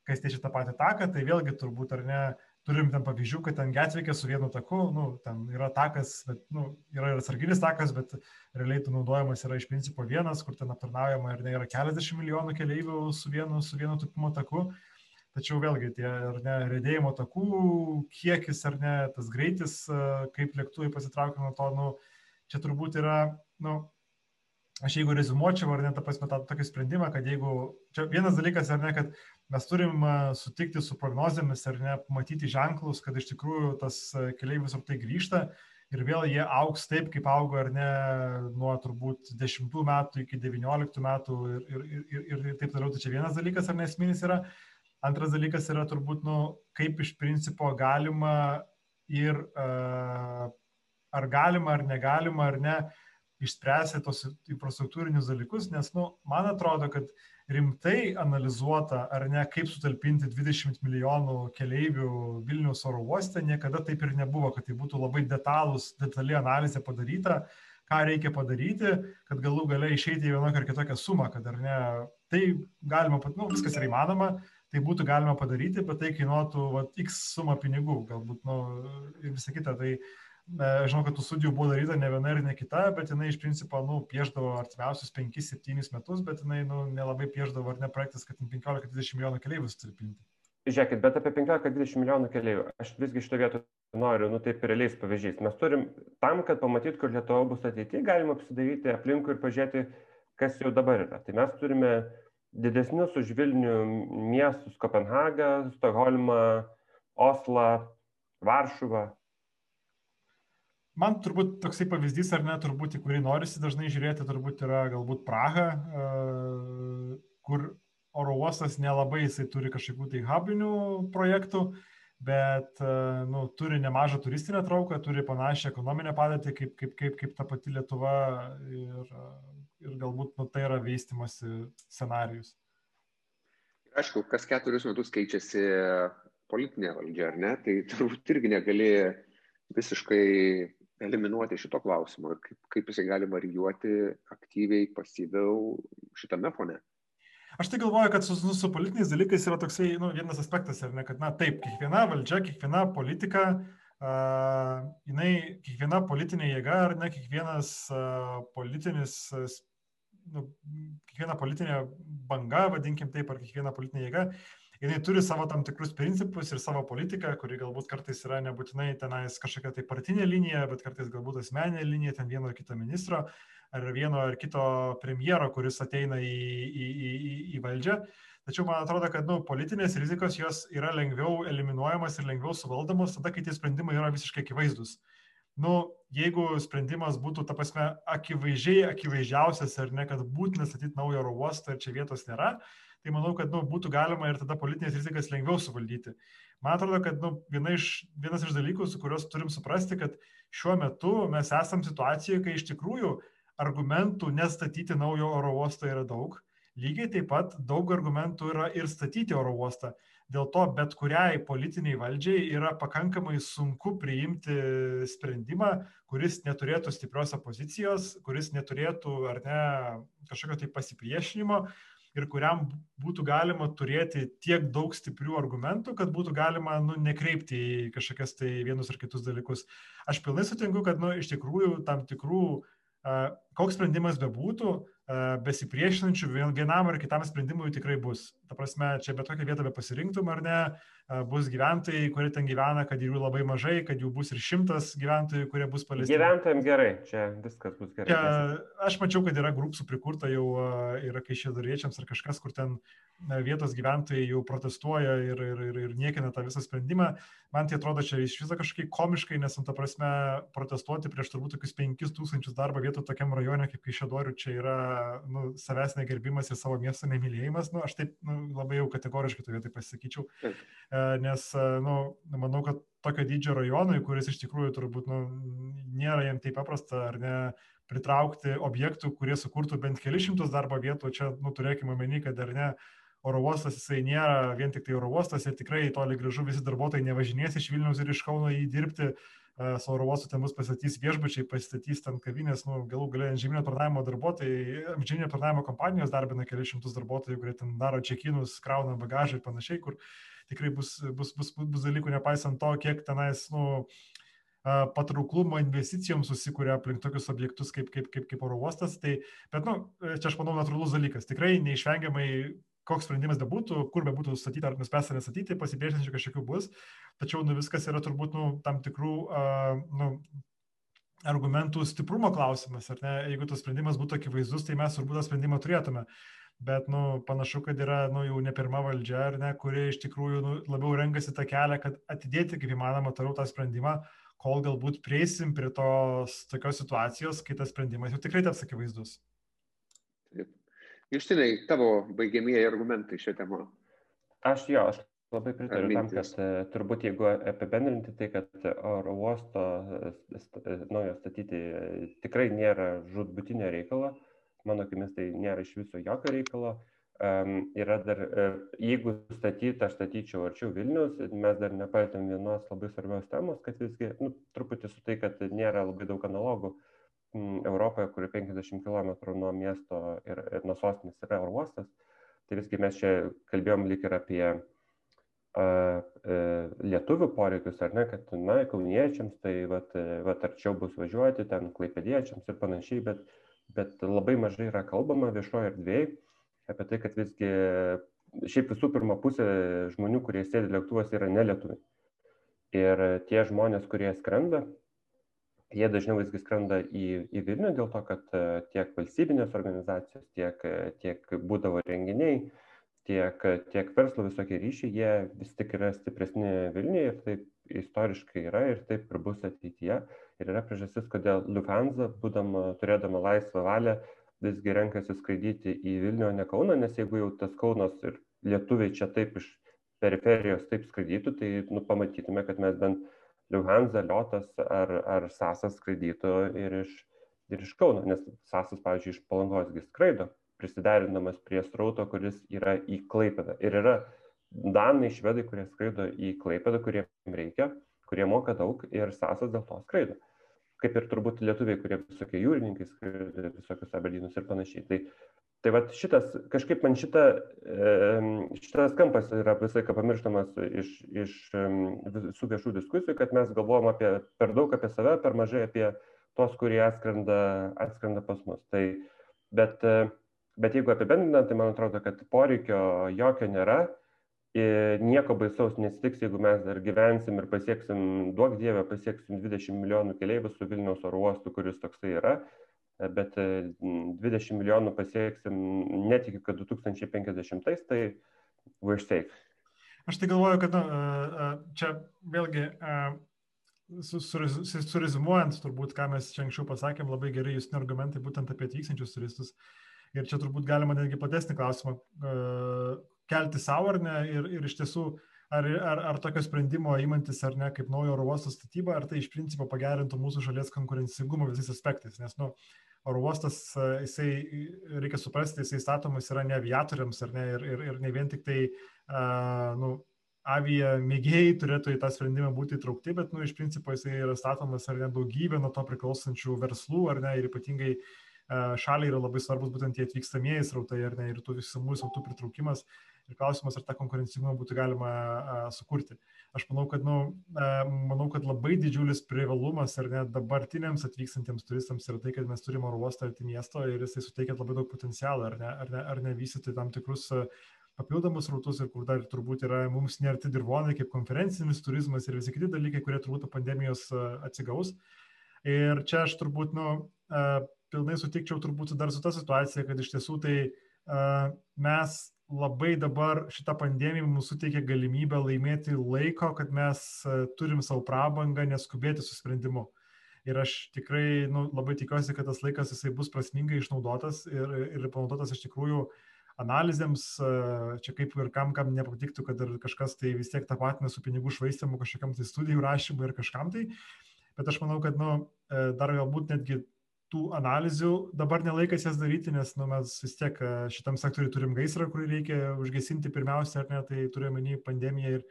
Kas teičia tą patį taką, tai vėlgi turbūt ar ne turim ten pavyzdžių, kad ten Getvikė su vienu taku, nu, ten yra takas, bet, nu, yra ir atsarginis takas, bet realiai tu naudojamas yra iš principo vienas, kur ten aptarnaujama ir ne yra keliasdešimt milijonų keleivių su vienu, su vienu tupimo taku. Tačiau vėlgi tie, ar ne, redėjimo takų kiekis, ar ne, tas greitis, kaip lėktuvai pasitraukia nuo to, nu, čia turbūt yra, nu, aš jeigu rezumuočiau, ar ne, tą prasme, tą tokį sprendimą, kad jeigu, čia vienas dalykas, ar ne, kad mes turim sutikti su prognozėmis ir ne matyti ženklus, kad iš tikrųjų tas keliaivis ar tai grįžta ir vėl jie auks taip, kaip augo ar ne nuo turbūt 10 metų iki 19 metų ir, ir, ir, ir, taip toliau. Tai čia vienas dalykas ar nesminis yra. Antras dalykas yra turbūt, nu, kaip iš principo galima ir ar galima, ar negalima, ar ne, išspręsti tos infrastruktūrinius dalykus, nes, nu, man atrodo, kad rimtai analizuota, ar ne, kaip sutalpinti 20 milijonų keleivių Vilnius oro uoste, niekada taip ir nebuvo, kad tai būtų labai detalus, detali analizė padaryta, ką reikia padaryti, kad galų gale išeiti į vienokią ar kitokią sumą, kad ar ne, tai galima, nu, viskas yra įmanoma, tai būtų galima padaryti, bet tai kainuotų va, x sumą pinigų, galbūt, nu, ir visą kitą. Tai žinau, kad tų studijų buvo daryta ne viena ir ne kita, bet jinai iš principo, nu, pieždavo artimiausius 5-7 metus, bet jinai, nu, nelabai pieždavo ar ne projektas, kad 15-20 milijonų keliaivių sutalpinti. Žiūrėkit, bet apie 15-20 milijonų keliaivių, aš visgi šitą vietą noriu, nu taip realiais pavyzdžiais. Mes turim tam, kad pamatyt, kur Lietuva bus ateityje, galima apsidaryti aplinkui ir pažiūrėti, kas jau dabar yra. Tai mes turime didesnius už Vilnių miestus - Kopenhagą, Stokholmą, Oslą, Varšuvą. Man turbūt toksai pavyzdys, ar ne, turbūt į kurį norisi dažnai žiūrėti, turbūt yra galbūt Praha, e, kur oro uostas nelabai jisai turi kažkokių tai hubinių projektų, bet e, nu, turi nemažą turistinę trauką, turi panašią ekonominę padėtį kaip, kaip, kaip, kaip ta pati Lietuva ir ir galbūt nu, tai yra vystimosi scenarius. Aišku, kas keturis metus keičiasi politinė valdžia, ar ne? Tai turbūt irgi negali visiškai eliminuoti šito klausimo ir kaip, kaip jisai gali varijuoti aktyviai, pasyviau šitame fone. Aš tai galvoju, kad su, su politiniais dalykais yra toksai nu, vienas aspektas, ar ne, kad, na taip, kiekviena valdžia, kiekviena politika, uh, jinai, kiekviena politinė jėga, ar ne, kiekvienas uh, politinis nu, kiekviena politinė banga, vadinkim taip, ar kiekviena politinė jėga, jinai turi savo tam tikrus principus ir savo politiką, kuri galbūt kartais yra nebūtinai tenais kažkokia tai partinė linija, bet kartais galbūt asmeninė linija ten vieno ar kito ministro ar vieno ar kito premjero, kuris ateina į, į, į, į valdžią. Tačiau man atrodo, kad nu, politinės rizikos jos yra lengviau eliminuojamas ir lengviau suvaldomos tada, kai tie sprendimai yra visiškai akivaizdus. Uh, nu, jeigu sprendimas būtų, ta prasme, akivaizdžiai, akivaizdžiausias ar ne, kad būtina statyti naują oro uostą ir čia vietos nėra, tai manau, kad nu, būtų galima ir tada politinės rizikas lengviau suvaldyti. Man atrodo, kad nu, viena iš, vienas iš dalykų, su kuriuos turim suprasti, kad šiuo metu mes esam situacijoje, kai iš tikrųjų argumentų nestatyti naujo oro uosto yra daug. Lygiai taip pat daug argumentų yra ir statyti oro uostą. Dėl to bet kuriai politiniai valdžiai yra pakankamai sunku priimti sprendimą, kuris neturėtų stiprios opozicijos, kuris neturėtų ar ne kažkokio tai pasipriešinimo ir kuriam būtų galima turėti tiek daug stiprių argumentų, kad būtų galima nu, nekreipti į kažkokias tai vienus ar kitus dalykus. Aš pilnai sutinku, kad nu, iš tikrųjų tam tikrų, koks sprendimas bebūtų, besipriešinančių vienam ar kitam sprendimui tikrai bus. Ta prasme, čia bet kokią vietą be pasirinktum ar ne, bus gyventojai, kurie ten gyvena, kad jų labai mažai, kad jų bus ir šimtas gyventojų, kurie bus paliesti. Gyventojams gerai, čia viskas bus gerai. Čia, aš mačiau, kad yra grupsų prikurta jau ir kaišėdariečiams ar kažkas, kur ten vietos gyventojai jau protestuoja ir, ir, ir, ir niekina tą visą sprendimą. Man tai atrodo čia iš viso kažkaip komiškai, nes, ta prasme, protestuoti prieš turbūt tokius 5000 darbo vietų tokiam rajone kaip Kaišėdorių čia yra nu, savęs negerbimas ir savo miesto nemylėjimas. Nu, aš taip nu, labai jau kategoriškai toje tai pasakyčiau. E, nes, e, nu, manau, kad tokio dydžio rajonui, kuris iš tikrųjų turbūt nu, nėra jam taip paprasta ar ne pritraukti objektų, kurie sukurtų bent kelišimtus darbo vietų, čia nu, turėkime omeny, kad ar ne oro uostas jisai nėra vien tik tai oro uostas ir tikrai toli gražu visi darbuotojai nevažinės iš Vilniaus ir iš Kauno į dirbti, e, su oro uostu ten bus pastatys viešbučiai, pastatys ten kavinės, nu, galų galia žemynio aptarnavimo darbuotojai, žemynio aptarnavimo kompanijos darbina kelius šimtus darbuotojų, kurie ten daro čekinus, krauna bagažą ir panašiai, kur tikrai bus, bus, bus, bus dalykų, nepaisant to, kiek tenais, nu, patrauklumo investicijoms susikūrė aplink tokius objektus kaip, kaip, kaip, kaip oro uostas. Tai, bet, nu, čia aš manau, natūralus dalykas. Tikrai neišvengiamai, koks sprendimas bebūtų, kur bebūtų statyti ar nuspręsta nestatyti, pasipriešinčių kažkokių bus. Tačiau, nu, viskas yra turbūt, nu, tam tikrų, uh, nu, argumentų stiprumo klausimas, ar ne? Jeigu tas sprendimas būtų akivaizdus, tai mes turbūt tą sprendimą turėtume. Bet nu, panašu, kad yra nu, jau ne pirma valdžia, ar ne, kuri iš tikrųjų nu, labiau renkasi tą kelią, kad atidėti kaip įmanoma toliau tą sprendimą, kol galbūt prieisim prie tos tokios situacijos, kai tas sprendimas jau tikrai taps akivaizdus. Justinai, tavo baigiamieji argumentai šią temą. Aš jo, aš labai pritariu tam, kad e, turbūt jeigu apibendrinti tai, kad oro uosto naujo statyti tikrai nėra žudbutinio reikalo, mano akimis tai nėra iš viso jokio reikalo. Um, yra dar, uh, jeigu statyti, aš statyčiau arčiau Vilnius, mes dar nepalėtėm vienos labai svarbios temos, kad visgi, nu, truputį su tai, kad nėra labai daug analogų. m, Europoje, kuri 50 km nuo miesto ir, ir nuo sostinės yra oro uostas, tai visgi mes čia kalbėjom lik ir apie uh, uh, lietuvių poreikius, ar ne, kad, na, kauniečiams tai, vat, vat arčiau bus važiuoti, ten klaipėdiečiams ir panašiai, bet, bet labai mažai yra kalbama viešoje erdvėje apie tai, kad visgi šiaip visų pirma pusė žmonių, kurie sėdi lėktuvas, yra nelietuviai. Ir tie žmonės, kurie skrenda, jie dažniau visgi skrenda į, į Vilnių dėl to, kad tiek valstybinės organizacijos, tiek, tiek būdavo renginiai, tiek, tiek verslo visokie ryšiai, jie vis tik yra stipresni Vilniuje ir taip istoriškai yra ir taip ir bus ateityje. Ir yra priežastis, kodėl Lufthansa, būdama, turėdama laisvą valią, visgi renkasi skraidyti į Vilnių, o ne Kauną, nes jeigu jau tas Kaunas ir lietuviai čia taip iš periferijos taip skraidytų, tai nu, pamatytume, kad mes bent Liuhansa, Liotas ar, ar Sasas skraidytų ir iš, ir iš Kauno, nes Sasas, pavyzdžiui, iš Palangosgi skraido, prisiderinamas prie strauto, kuris yra į Klaipedą. Ir yra Danai, švedai, kurie skraido į Klaipedą, kuriems reikia, kurie moka daug ir Sasas dėl to skraido kaip ir turbūt lietuviai, kurie visokie jūrininkai skraido, visokius aberdynus ir panašiai. Tai, tai va šitas, kažkaip man šita, šitas kampas yra visą laiką pamirštamas iš, iš visų viešų diskusijų, kad mes galvojam apie, per daug apie save, per mažai apie tos, kurie atskrenda, atskrenda pas mus. Tai, bet, bet jeigu apibendrinant, tai man atrodo, kad poreikio jokio nėra nieko baisaus nesitiks, jeigu mes dar gyvensim ir pasieksim, duok Dievę, pasieksim 20 milijonų keleivių su Vilniaus oro uostu, kuris toksai yra, bet 20 milijonų pasieksim netikiu, kad 2050, tai we're safe. Aš tai galvoju, kad na, čia vėlgi surezumuojant turbūt, ką mes čia anksčiau pasakėm, labai gerai jūs argumentai būtent apie atvykstančius turistus. Ir čia turbūt galima netgi platesnį klausimą kelti savo ar ne ir, ir iš tiesų ar, ar, ar tokio sprendimo įmantis ar ne kaip naujo oro uosto statyba, ar tai iš principo pagerintų mūsų šalies konkurencingumą visais aspektais. Nes, nu, oro uostas, jisai, reikia suprasti, jisai statomas yra ne aviatoriams ar ne, ir, ir, ir ne vien tik tai, uh, nu, avia mėgėjai turėtų į tą sprendimą būti įtraukti, bet, nu, iš principo jisai yra statomas ar ne daugybė nuo to priklausančių verslų, ar ne, ir ypatingai uh, šaliai yra labai svarbus būtent tie atvykstamieji srautai, ar ne, ir tų visumų srautų pritraukimas. Uh, ir klausimas, ar tą konkurencingumą būtų galima sukurti. Aš manau, kad, nu, manau, kad labai didžiulis privalumas ir net dabartiniams atvykstantiems turistams yra tai, kad mes turime oro uostą arti miesto ir jisai suteikia labai daug potencialo, ar ne, ar ne, ar ne vystyti tam tikrus papildomus rautus ir kur dar turbūt yra mums nerti dirvonai kaip konferencinis turizmas ir visi kiti dalykai, kurie turbūt po pandemijos atsigaus. Ir čia aš turbūt, nu, pilnai sutikčiau turbūt dar su ta situacija, kad iš tiesų tai mes labai dabar šita pandemija mums suteikia galimybę laimėti laiko, kad mes e, turim savo prabangą, neskubėti su sprendimu. Ir aš tikrai nu, labai tikiuosi, kad tas laikas jisai bus prasmingai išnaudotas ir, ir panaudotas iš tikrųjų analizėms, e, čia kaip ir kam, kam nepatiktų, kad ir kažkas tai vis tiek tapatina su pinigų švaistimu kažkokiam tai studijų rašymui ir kažkam tai. Bet aš manau, kad nu, e, dar galbūt netgi tų analizių dabar nelaikas jas daryti, nes nu, mes vis tiek e, šitam sektoriui turim gaisrą, kurį reikia užgesinti pirmiausia, ar ne, tai turime menį pandemiją ir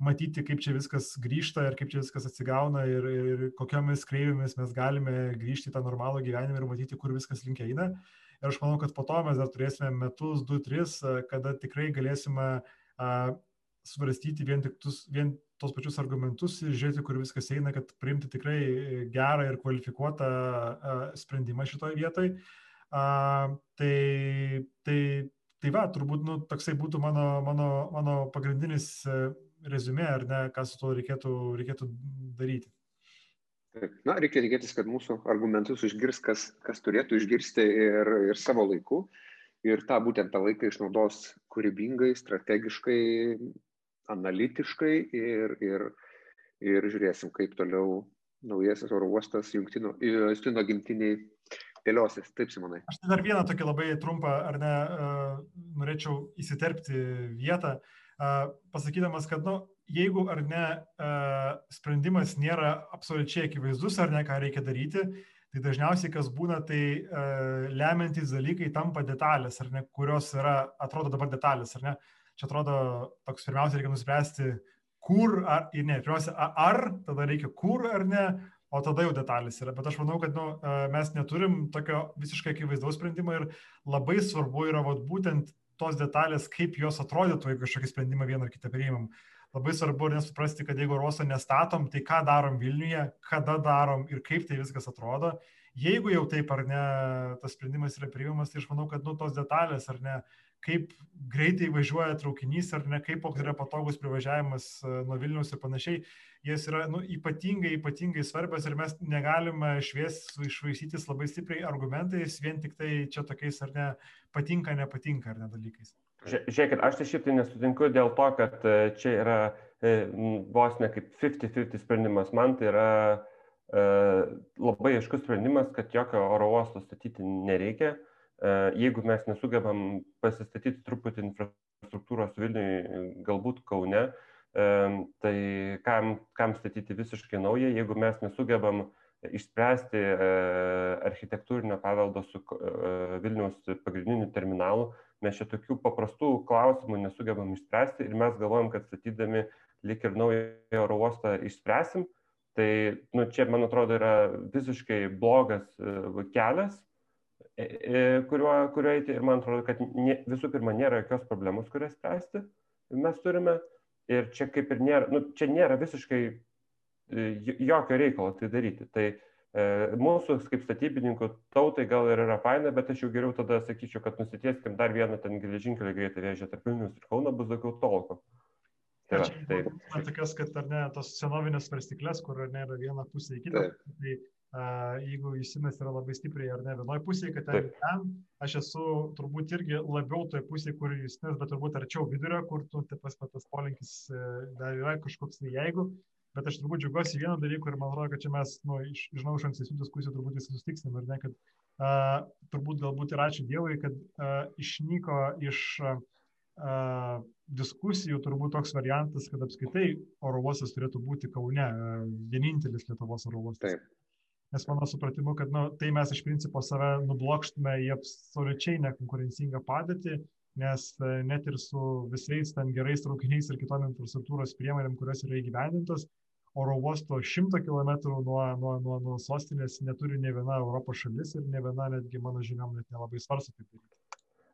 matyti, kaip čia viskas grįžta ir kaip čia viskas atsigauna ir, ir, kokiomis kreivėmis mes galime grįžti į tą normalų gyvenimą ir matyti, kur viskas link eina. Ir aš manau, kad po to mes dar turėsime metus, du, tris, e, kada tikrai galėsime a, svarstyti vien tik tus, vien tos pačius argumentus ir žiūrėti, kur viskas eina, kad priimti tikrai gerą ir kvalifikuotą sprendimą šitoje vietoje. Tai, tai, tai va, turbūt nu, toksai būtų mano, mano, mano pagrindinis e, rezumė, ar ne, ką su to reikėtų, reikėtų daryti. Na, reikia tikėtis, kad mūsų argumentus išgirs, kas, kas turėtų išgirsti ir, ir savo laiku. Ir tą būtent tą laiką išnaudos kūrybingai, strategiškai, analitiškai ir, ir, ir žiūrėsim, kaip toliau naujasis oro uostas jungtino, Justino gimtiniai dėliosis. Taip, Simonai. Aš dar vieną tokį labai trumpą, ar ne, norėčiau įsiterpti vietą. pasakydamas, kad, nu, jeigu ar ne sprendimas nėra absoliučiai akivaizdus, ar ne, ką reikia daryti, tai dažniausiai kas būna, tai lemiantys dalykai tampa detalės, ar ne, kurios yra, atrodo dabar detalės, ar ne. Čia atrodo, toks pirmiausia reikia nuspręsti, kur, ar, ne, pirmiausia, ar, tada reikia kur ar ne, o tada jau detalės yra. Bet aš manau, kad nu, mes neturim tokio visiškai akivaizdaus sprendimo ir labai svarbu yra vat, būtent tos detalės, kaip jos atrodytų, jeigu kažkokį sprendimą vieną ar kitą priimam. Labai svarbu ir nesuprasti, kad jeigu ruosto nestatom, tai ką darom Vilniuje, kada darom ir kaip tai viskas atrodo. Jeigu jau taip ar ne, tas sprendimas yra priimamas, tai aš manau, kad nu, tos detalės ar ne, kaip greitai važiuoja traukinys ar ne, kaip yra patogus privažiavimas e, nuo Vilnius ir panašiai, jas yra nu, ypatingai, ypatingai svarbios ir mes negalime švies išvaisytis labai stipriai argumentais, vien tik tai čia tokiais ar ne patinka, nepatinka ar ne dalykais. Žiūrėkit, aš tai šiaip tai nesutinku dėl to, kad e, čia yra e, vos ne kaip 50-50 sprendimas. Man tai yra labai aiškus sprendimas, kad jokio oro uosto statyti nereikia jeigu mes nesugebam pasistatyti truputį infrastruktūros Vilniui, galbūt Kaune, tai kam, kam statyti visiškai naują, jeigu mes nesugebam išspręsti architektūrinio paveldo su Vilniaus pagrindiniu terminalu, mes čia tokių paprastų klausimų nesugebam išspręsti ir mes galvojam, kad statydami lik ir naują oro uostą išspręsim. Tai nu, čia, man atrodo, yra visiškai blogas kelias, E, e, kuriuo, kuriuo eiti ir man atrodo, kad ne, visų pirma nėra jokios problemos, kurias spręsti mes turime ir čia kaip ir nėra, nu, čia nėra visiškai e, jokio reikalo tai daryti. Tai e, mūsų kaip statybininkų tautai gal ir yra faina, bet aš jau geriau tada sakyčiau, kad nusitieskim dar vieną ten geležinkelio greitą vėžę tarp Vilnius ir Kauno bus daugiau tolko. Tai va, tai... Tokias, kad ar ne, tos senovinės svarstyklės, kur ar ne yra viena pusė į kitą, tai jeigu įsinas yra labai stipriai ar ne vienoje pusėje, kad ten, ten aš esu turbūt irgi labiau toje pusėje, kur įsinas, bet turbūt arčiau vidurio, kur tu tas, tas polinkis e, dar yra kažkoks tai jeigu, bet aš turbūt džiaugiuosi vieno dalyko ir man atrodo, kad čia mes, nu, iš, žinau, iš ankstesnių diskusijų turbūt visi sustiksim, ar ne, kad uh, turbūt galbūt ir ačiū Dievui, kad uh, išnyko iš uh, diskusijų turbūt toks variantas, kad apskaitai oro uostas turėtų būti Kaune, vienintelis Lietuvos oro uostas. Taip nes mano supratimu, kad nu, tai mes iš principo save nublokštume į absoliučiai nekonkurencingą padėtį, nes e, net ir su visais ten gerais traukiniais ir kitom infrastruktūros priemonėm, kurios yra įgyvendintos, oro uosto 100 km nuo, nuo, nuo, nuo sostinės neturi ne viena Europos šalis ir ne viena netgi mano žiniom net nelabai svarsto taip daryti.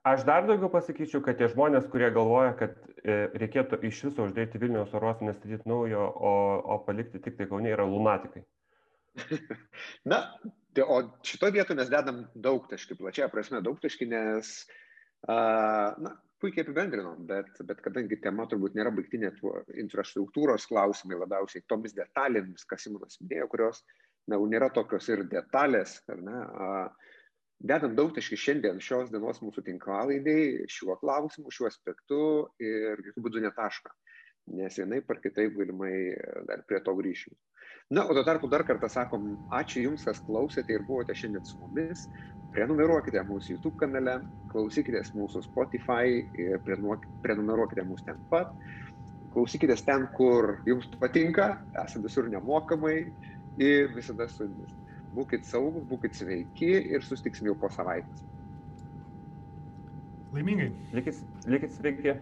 Aš dar daugiau pasakyčiau, kad tie žmonės, kurie galvoja, kad e, reikėtų iš viso uždėti Vilniaus oros, nestatyti naujo, o, o palikti tik tai Kaune, yra lunatikai. Na, tai, o šito vietoje mes dedam daug taškį, plačiai prasme daug taškį, nes, na, puikiai apibendrinom, bet, bet kadangi tema turbūt nėra baigtinė infrastruktūros klausimai labiausiai tomis detalėmis, kas Simonas minėjo, kurios, na, nėra tokios ir detalės, ar ne, dedam daug taškį šiandien šios dienos mūsų tinklalaidai šiuo klausimu, šiuo aspektu ir jokių būdų netašką, nes vienai par kitaip galimai dar prie to grįšim. Na, o tuo tarpu dar kartą sakom, ačiū Jums, kas klausėte ir buvote šiandien su mumis. Prenumeruokite mūsų YouTube kanale, klausykitės mūsų Spotify ir prenumeruokite mūsų ten pat. Klausykitės ten, kur Jums patinka, esate visur nemokamai ir visada su Jumis. Būkit saugus, būkit sveiki ir sustiksim jau po savaitės. Laimingai. Likit, likit sveiki.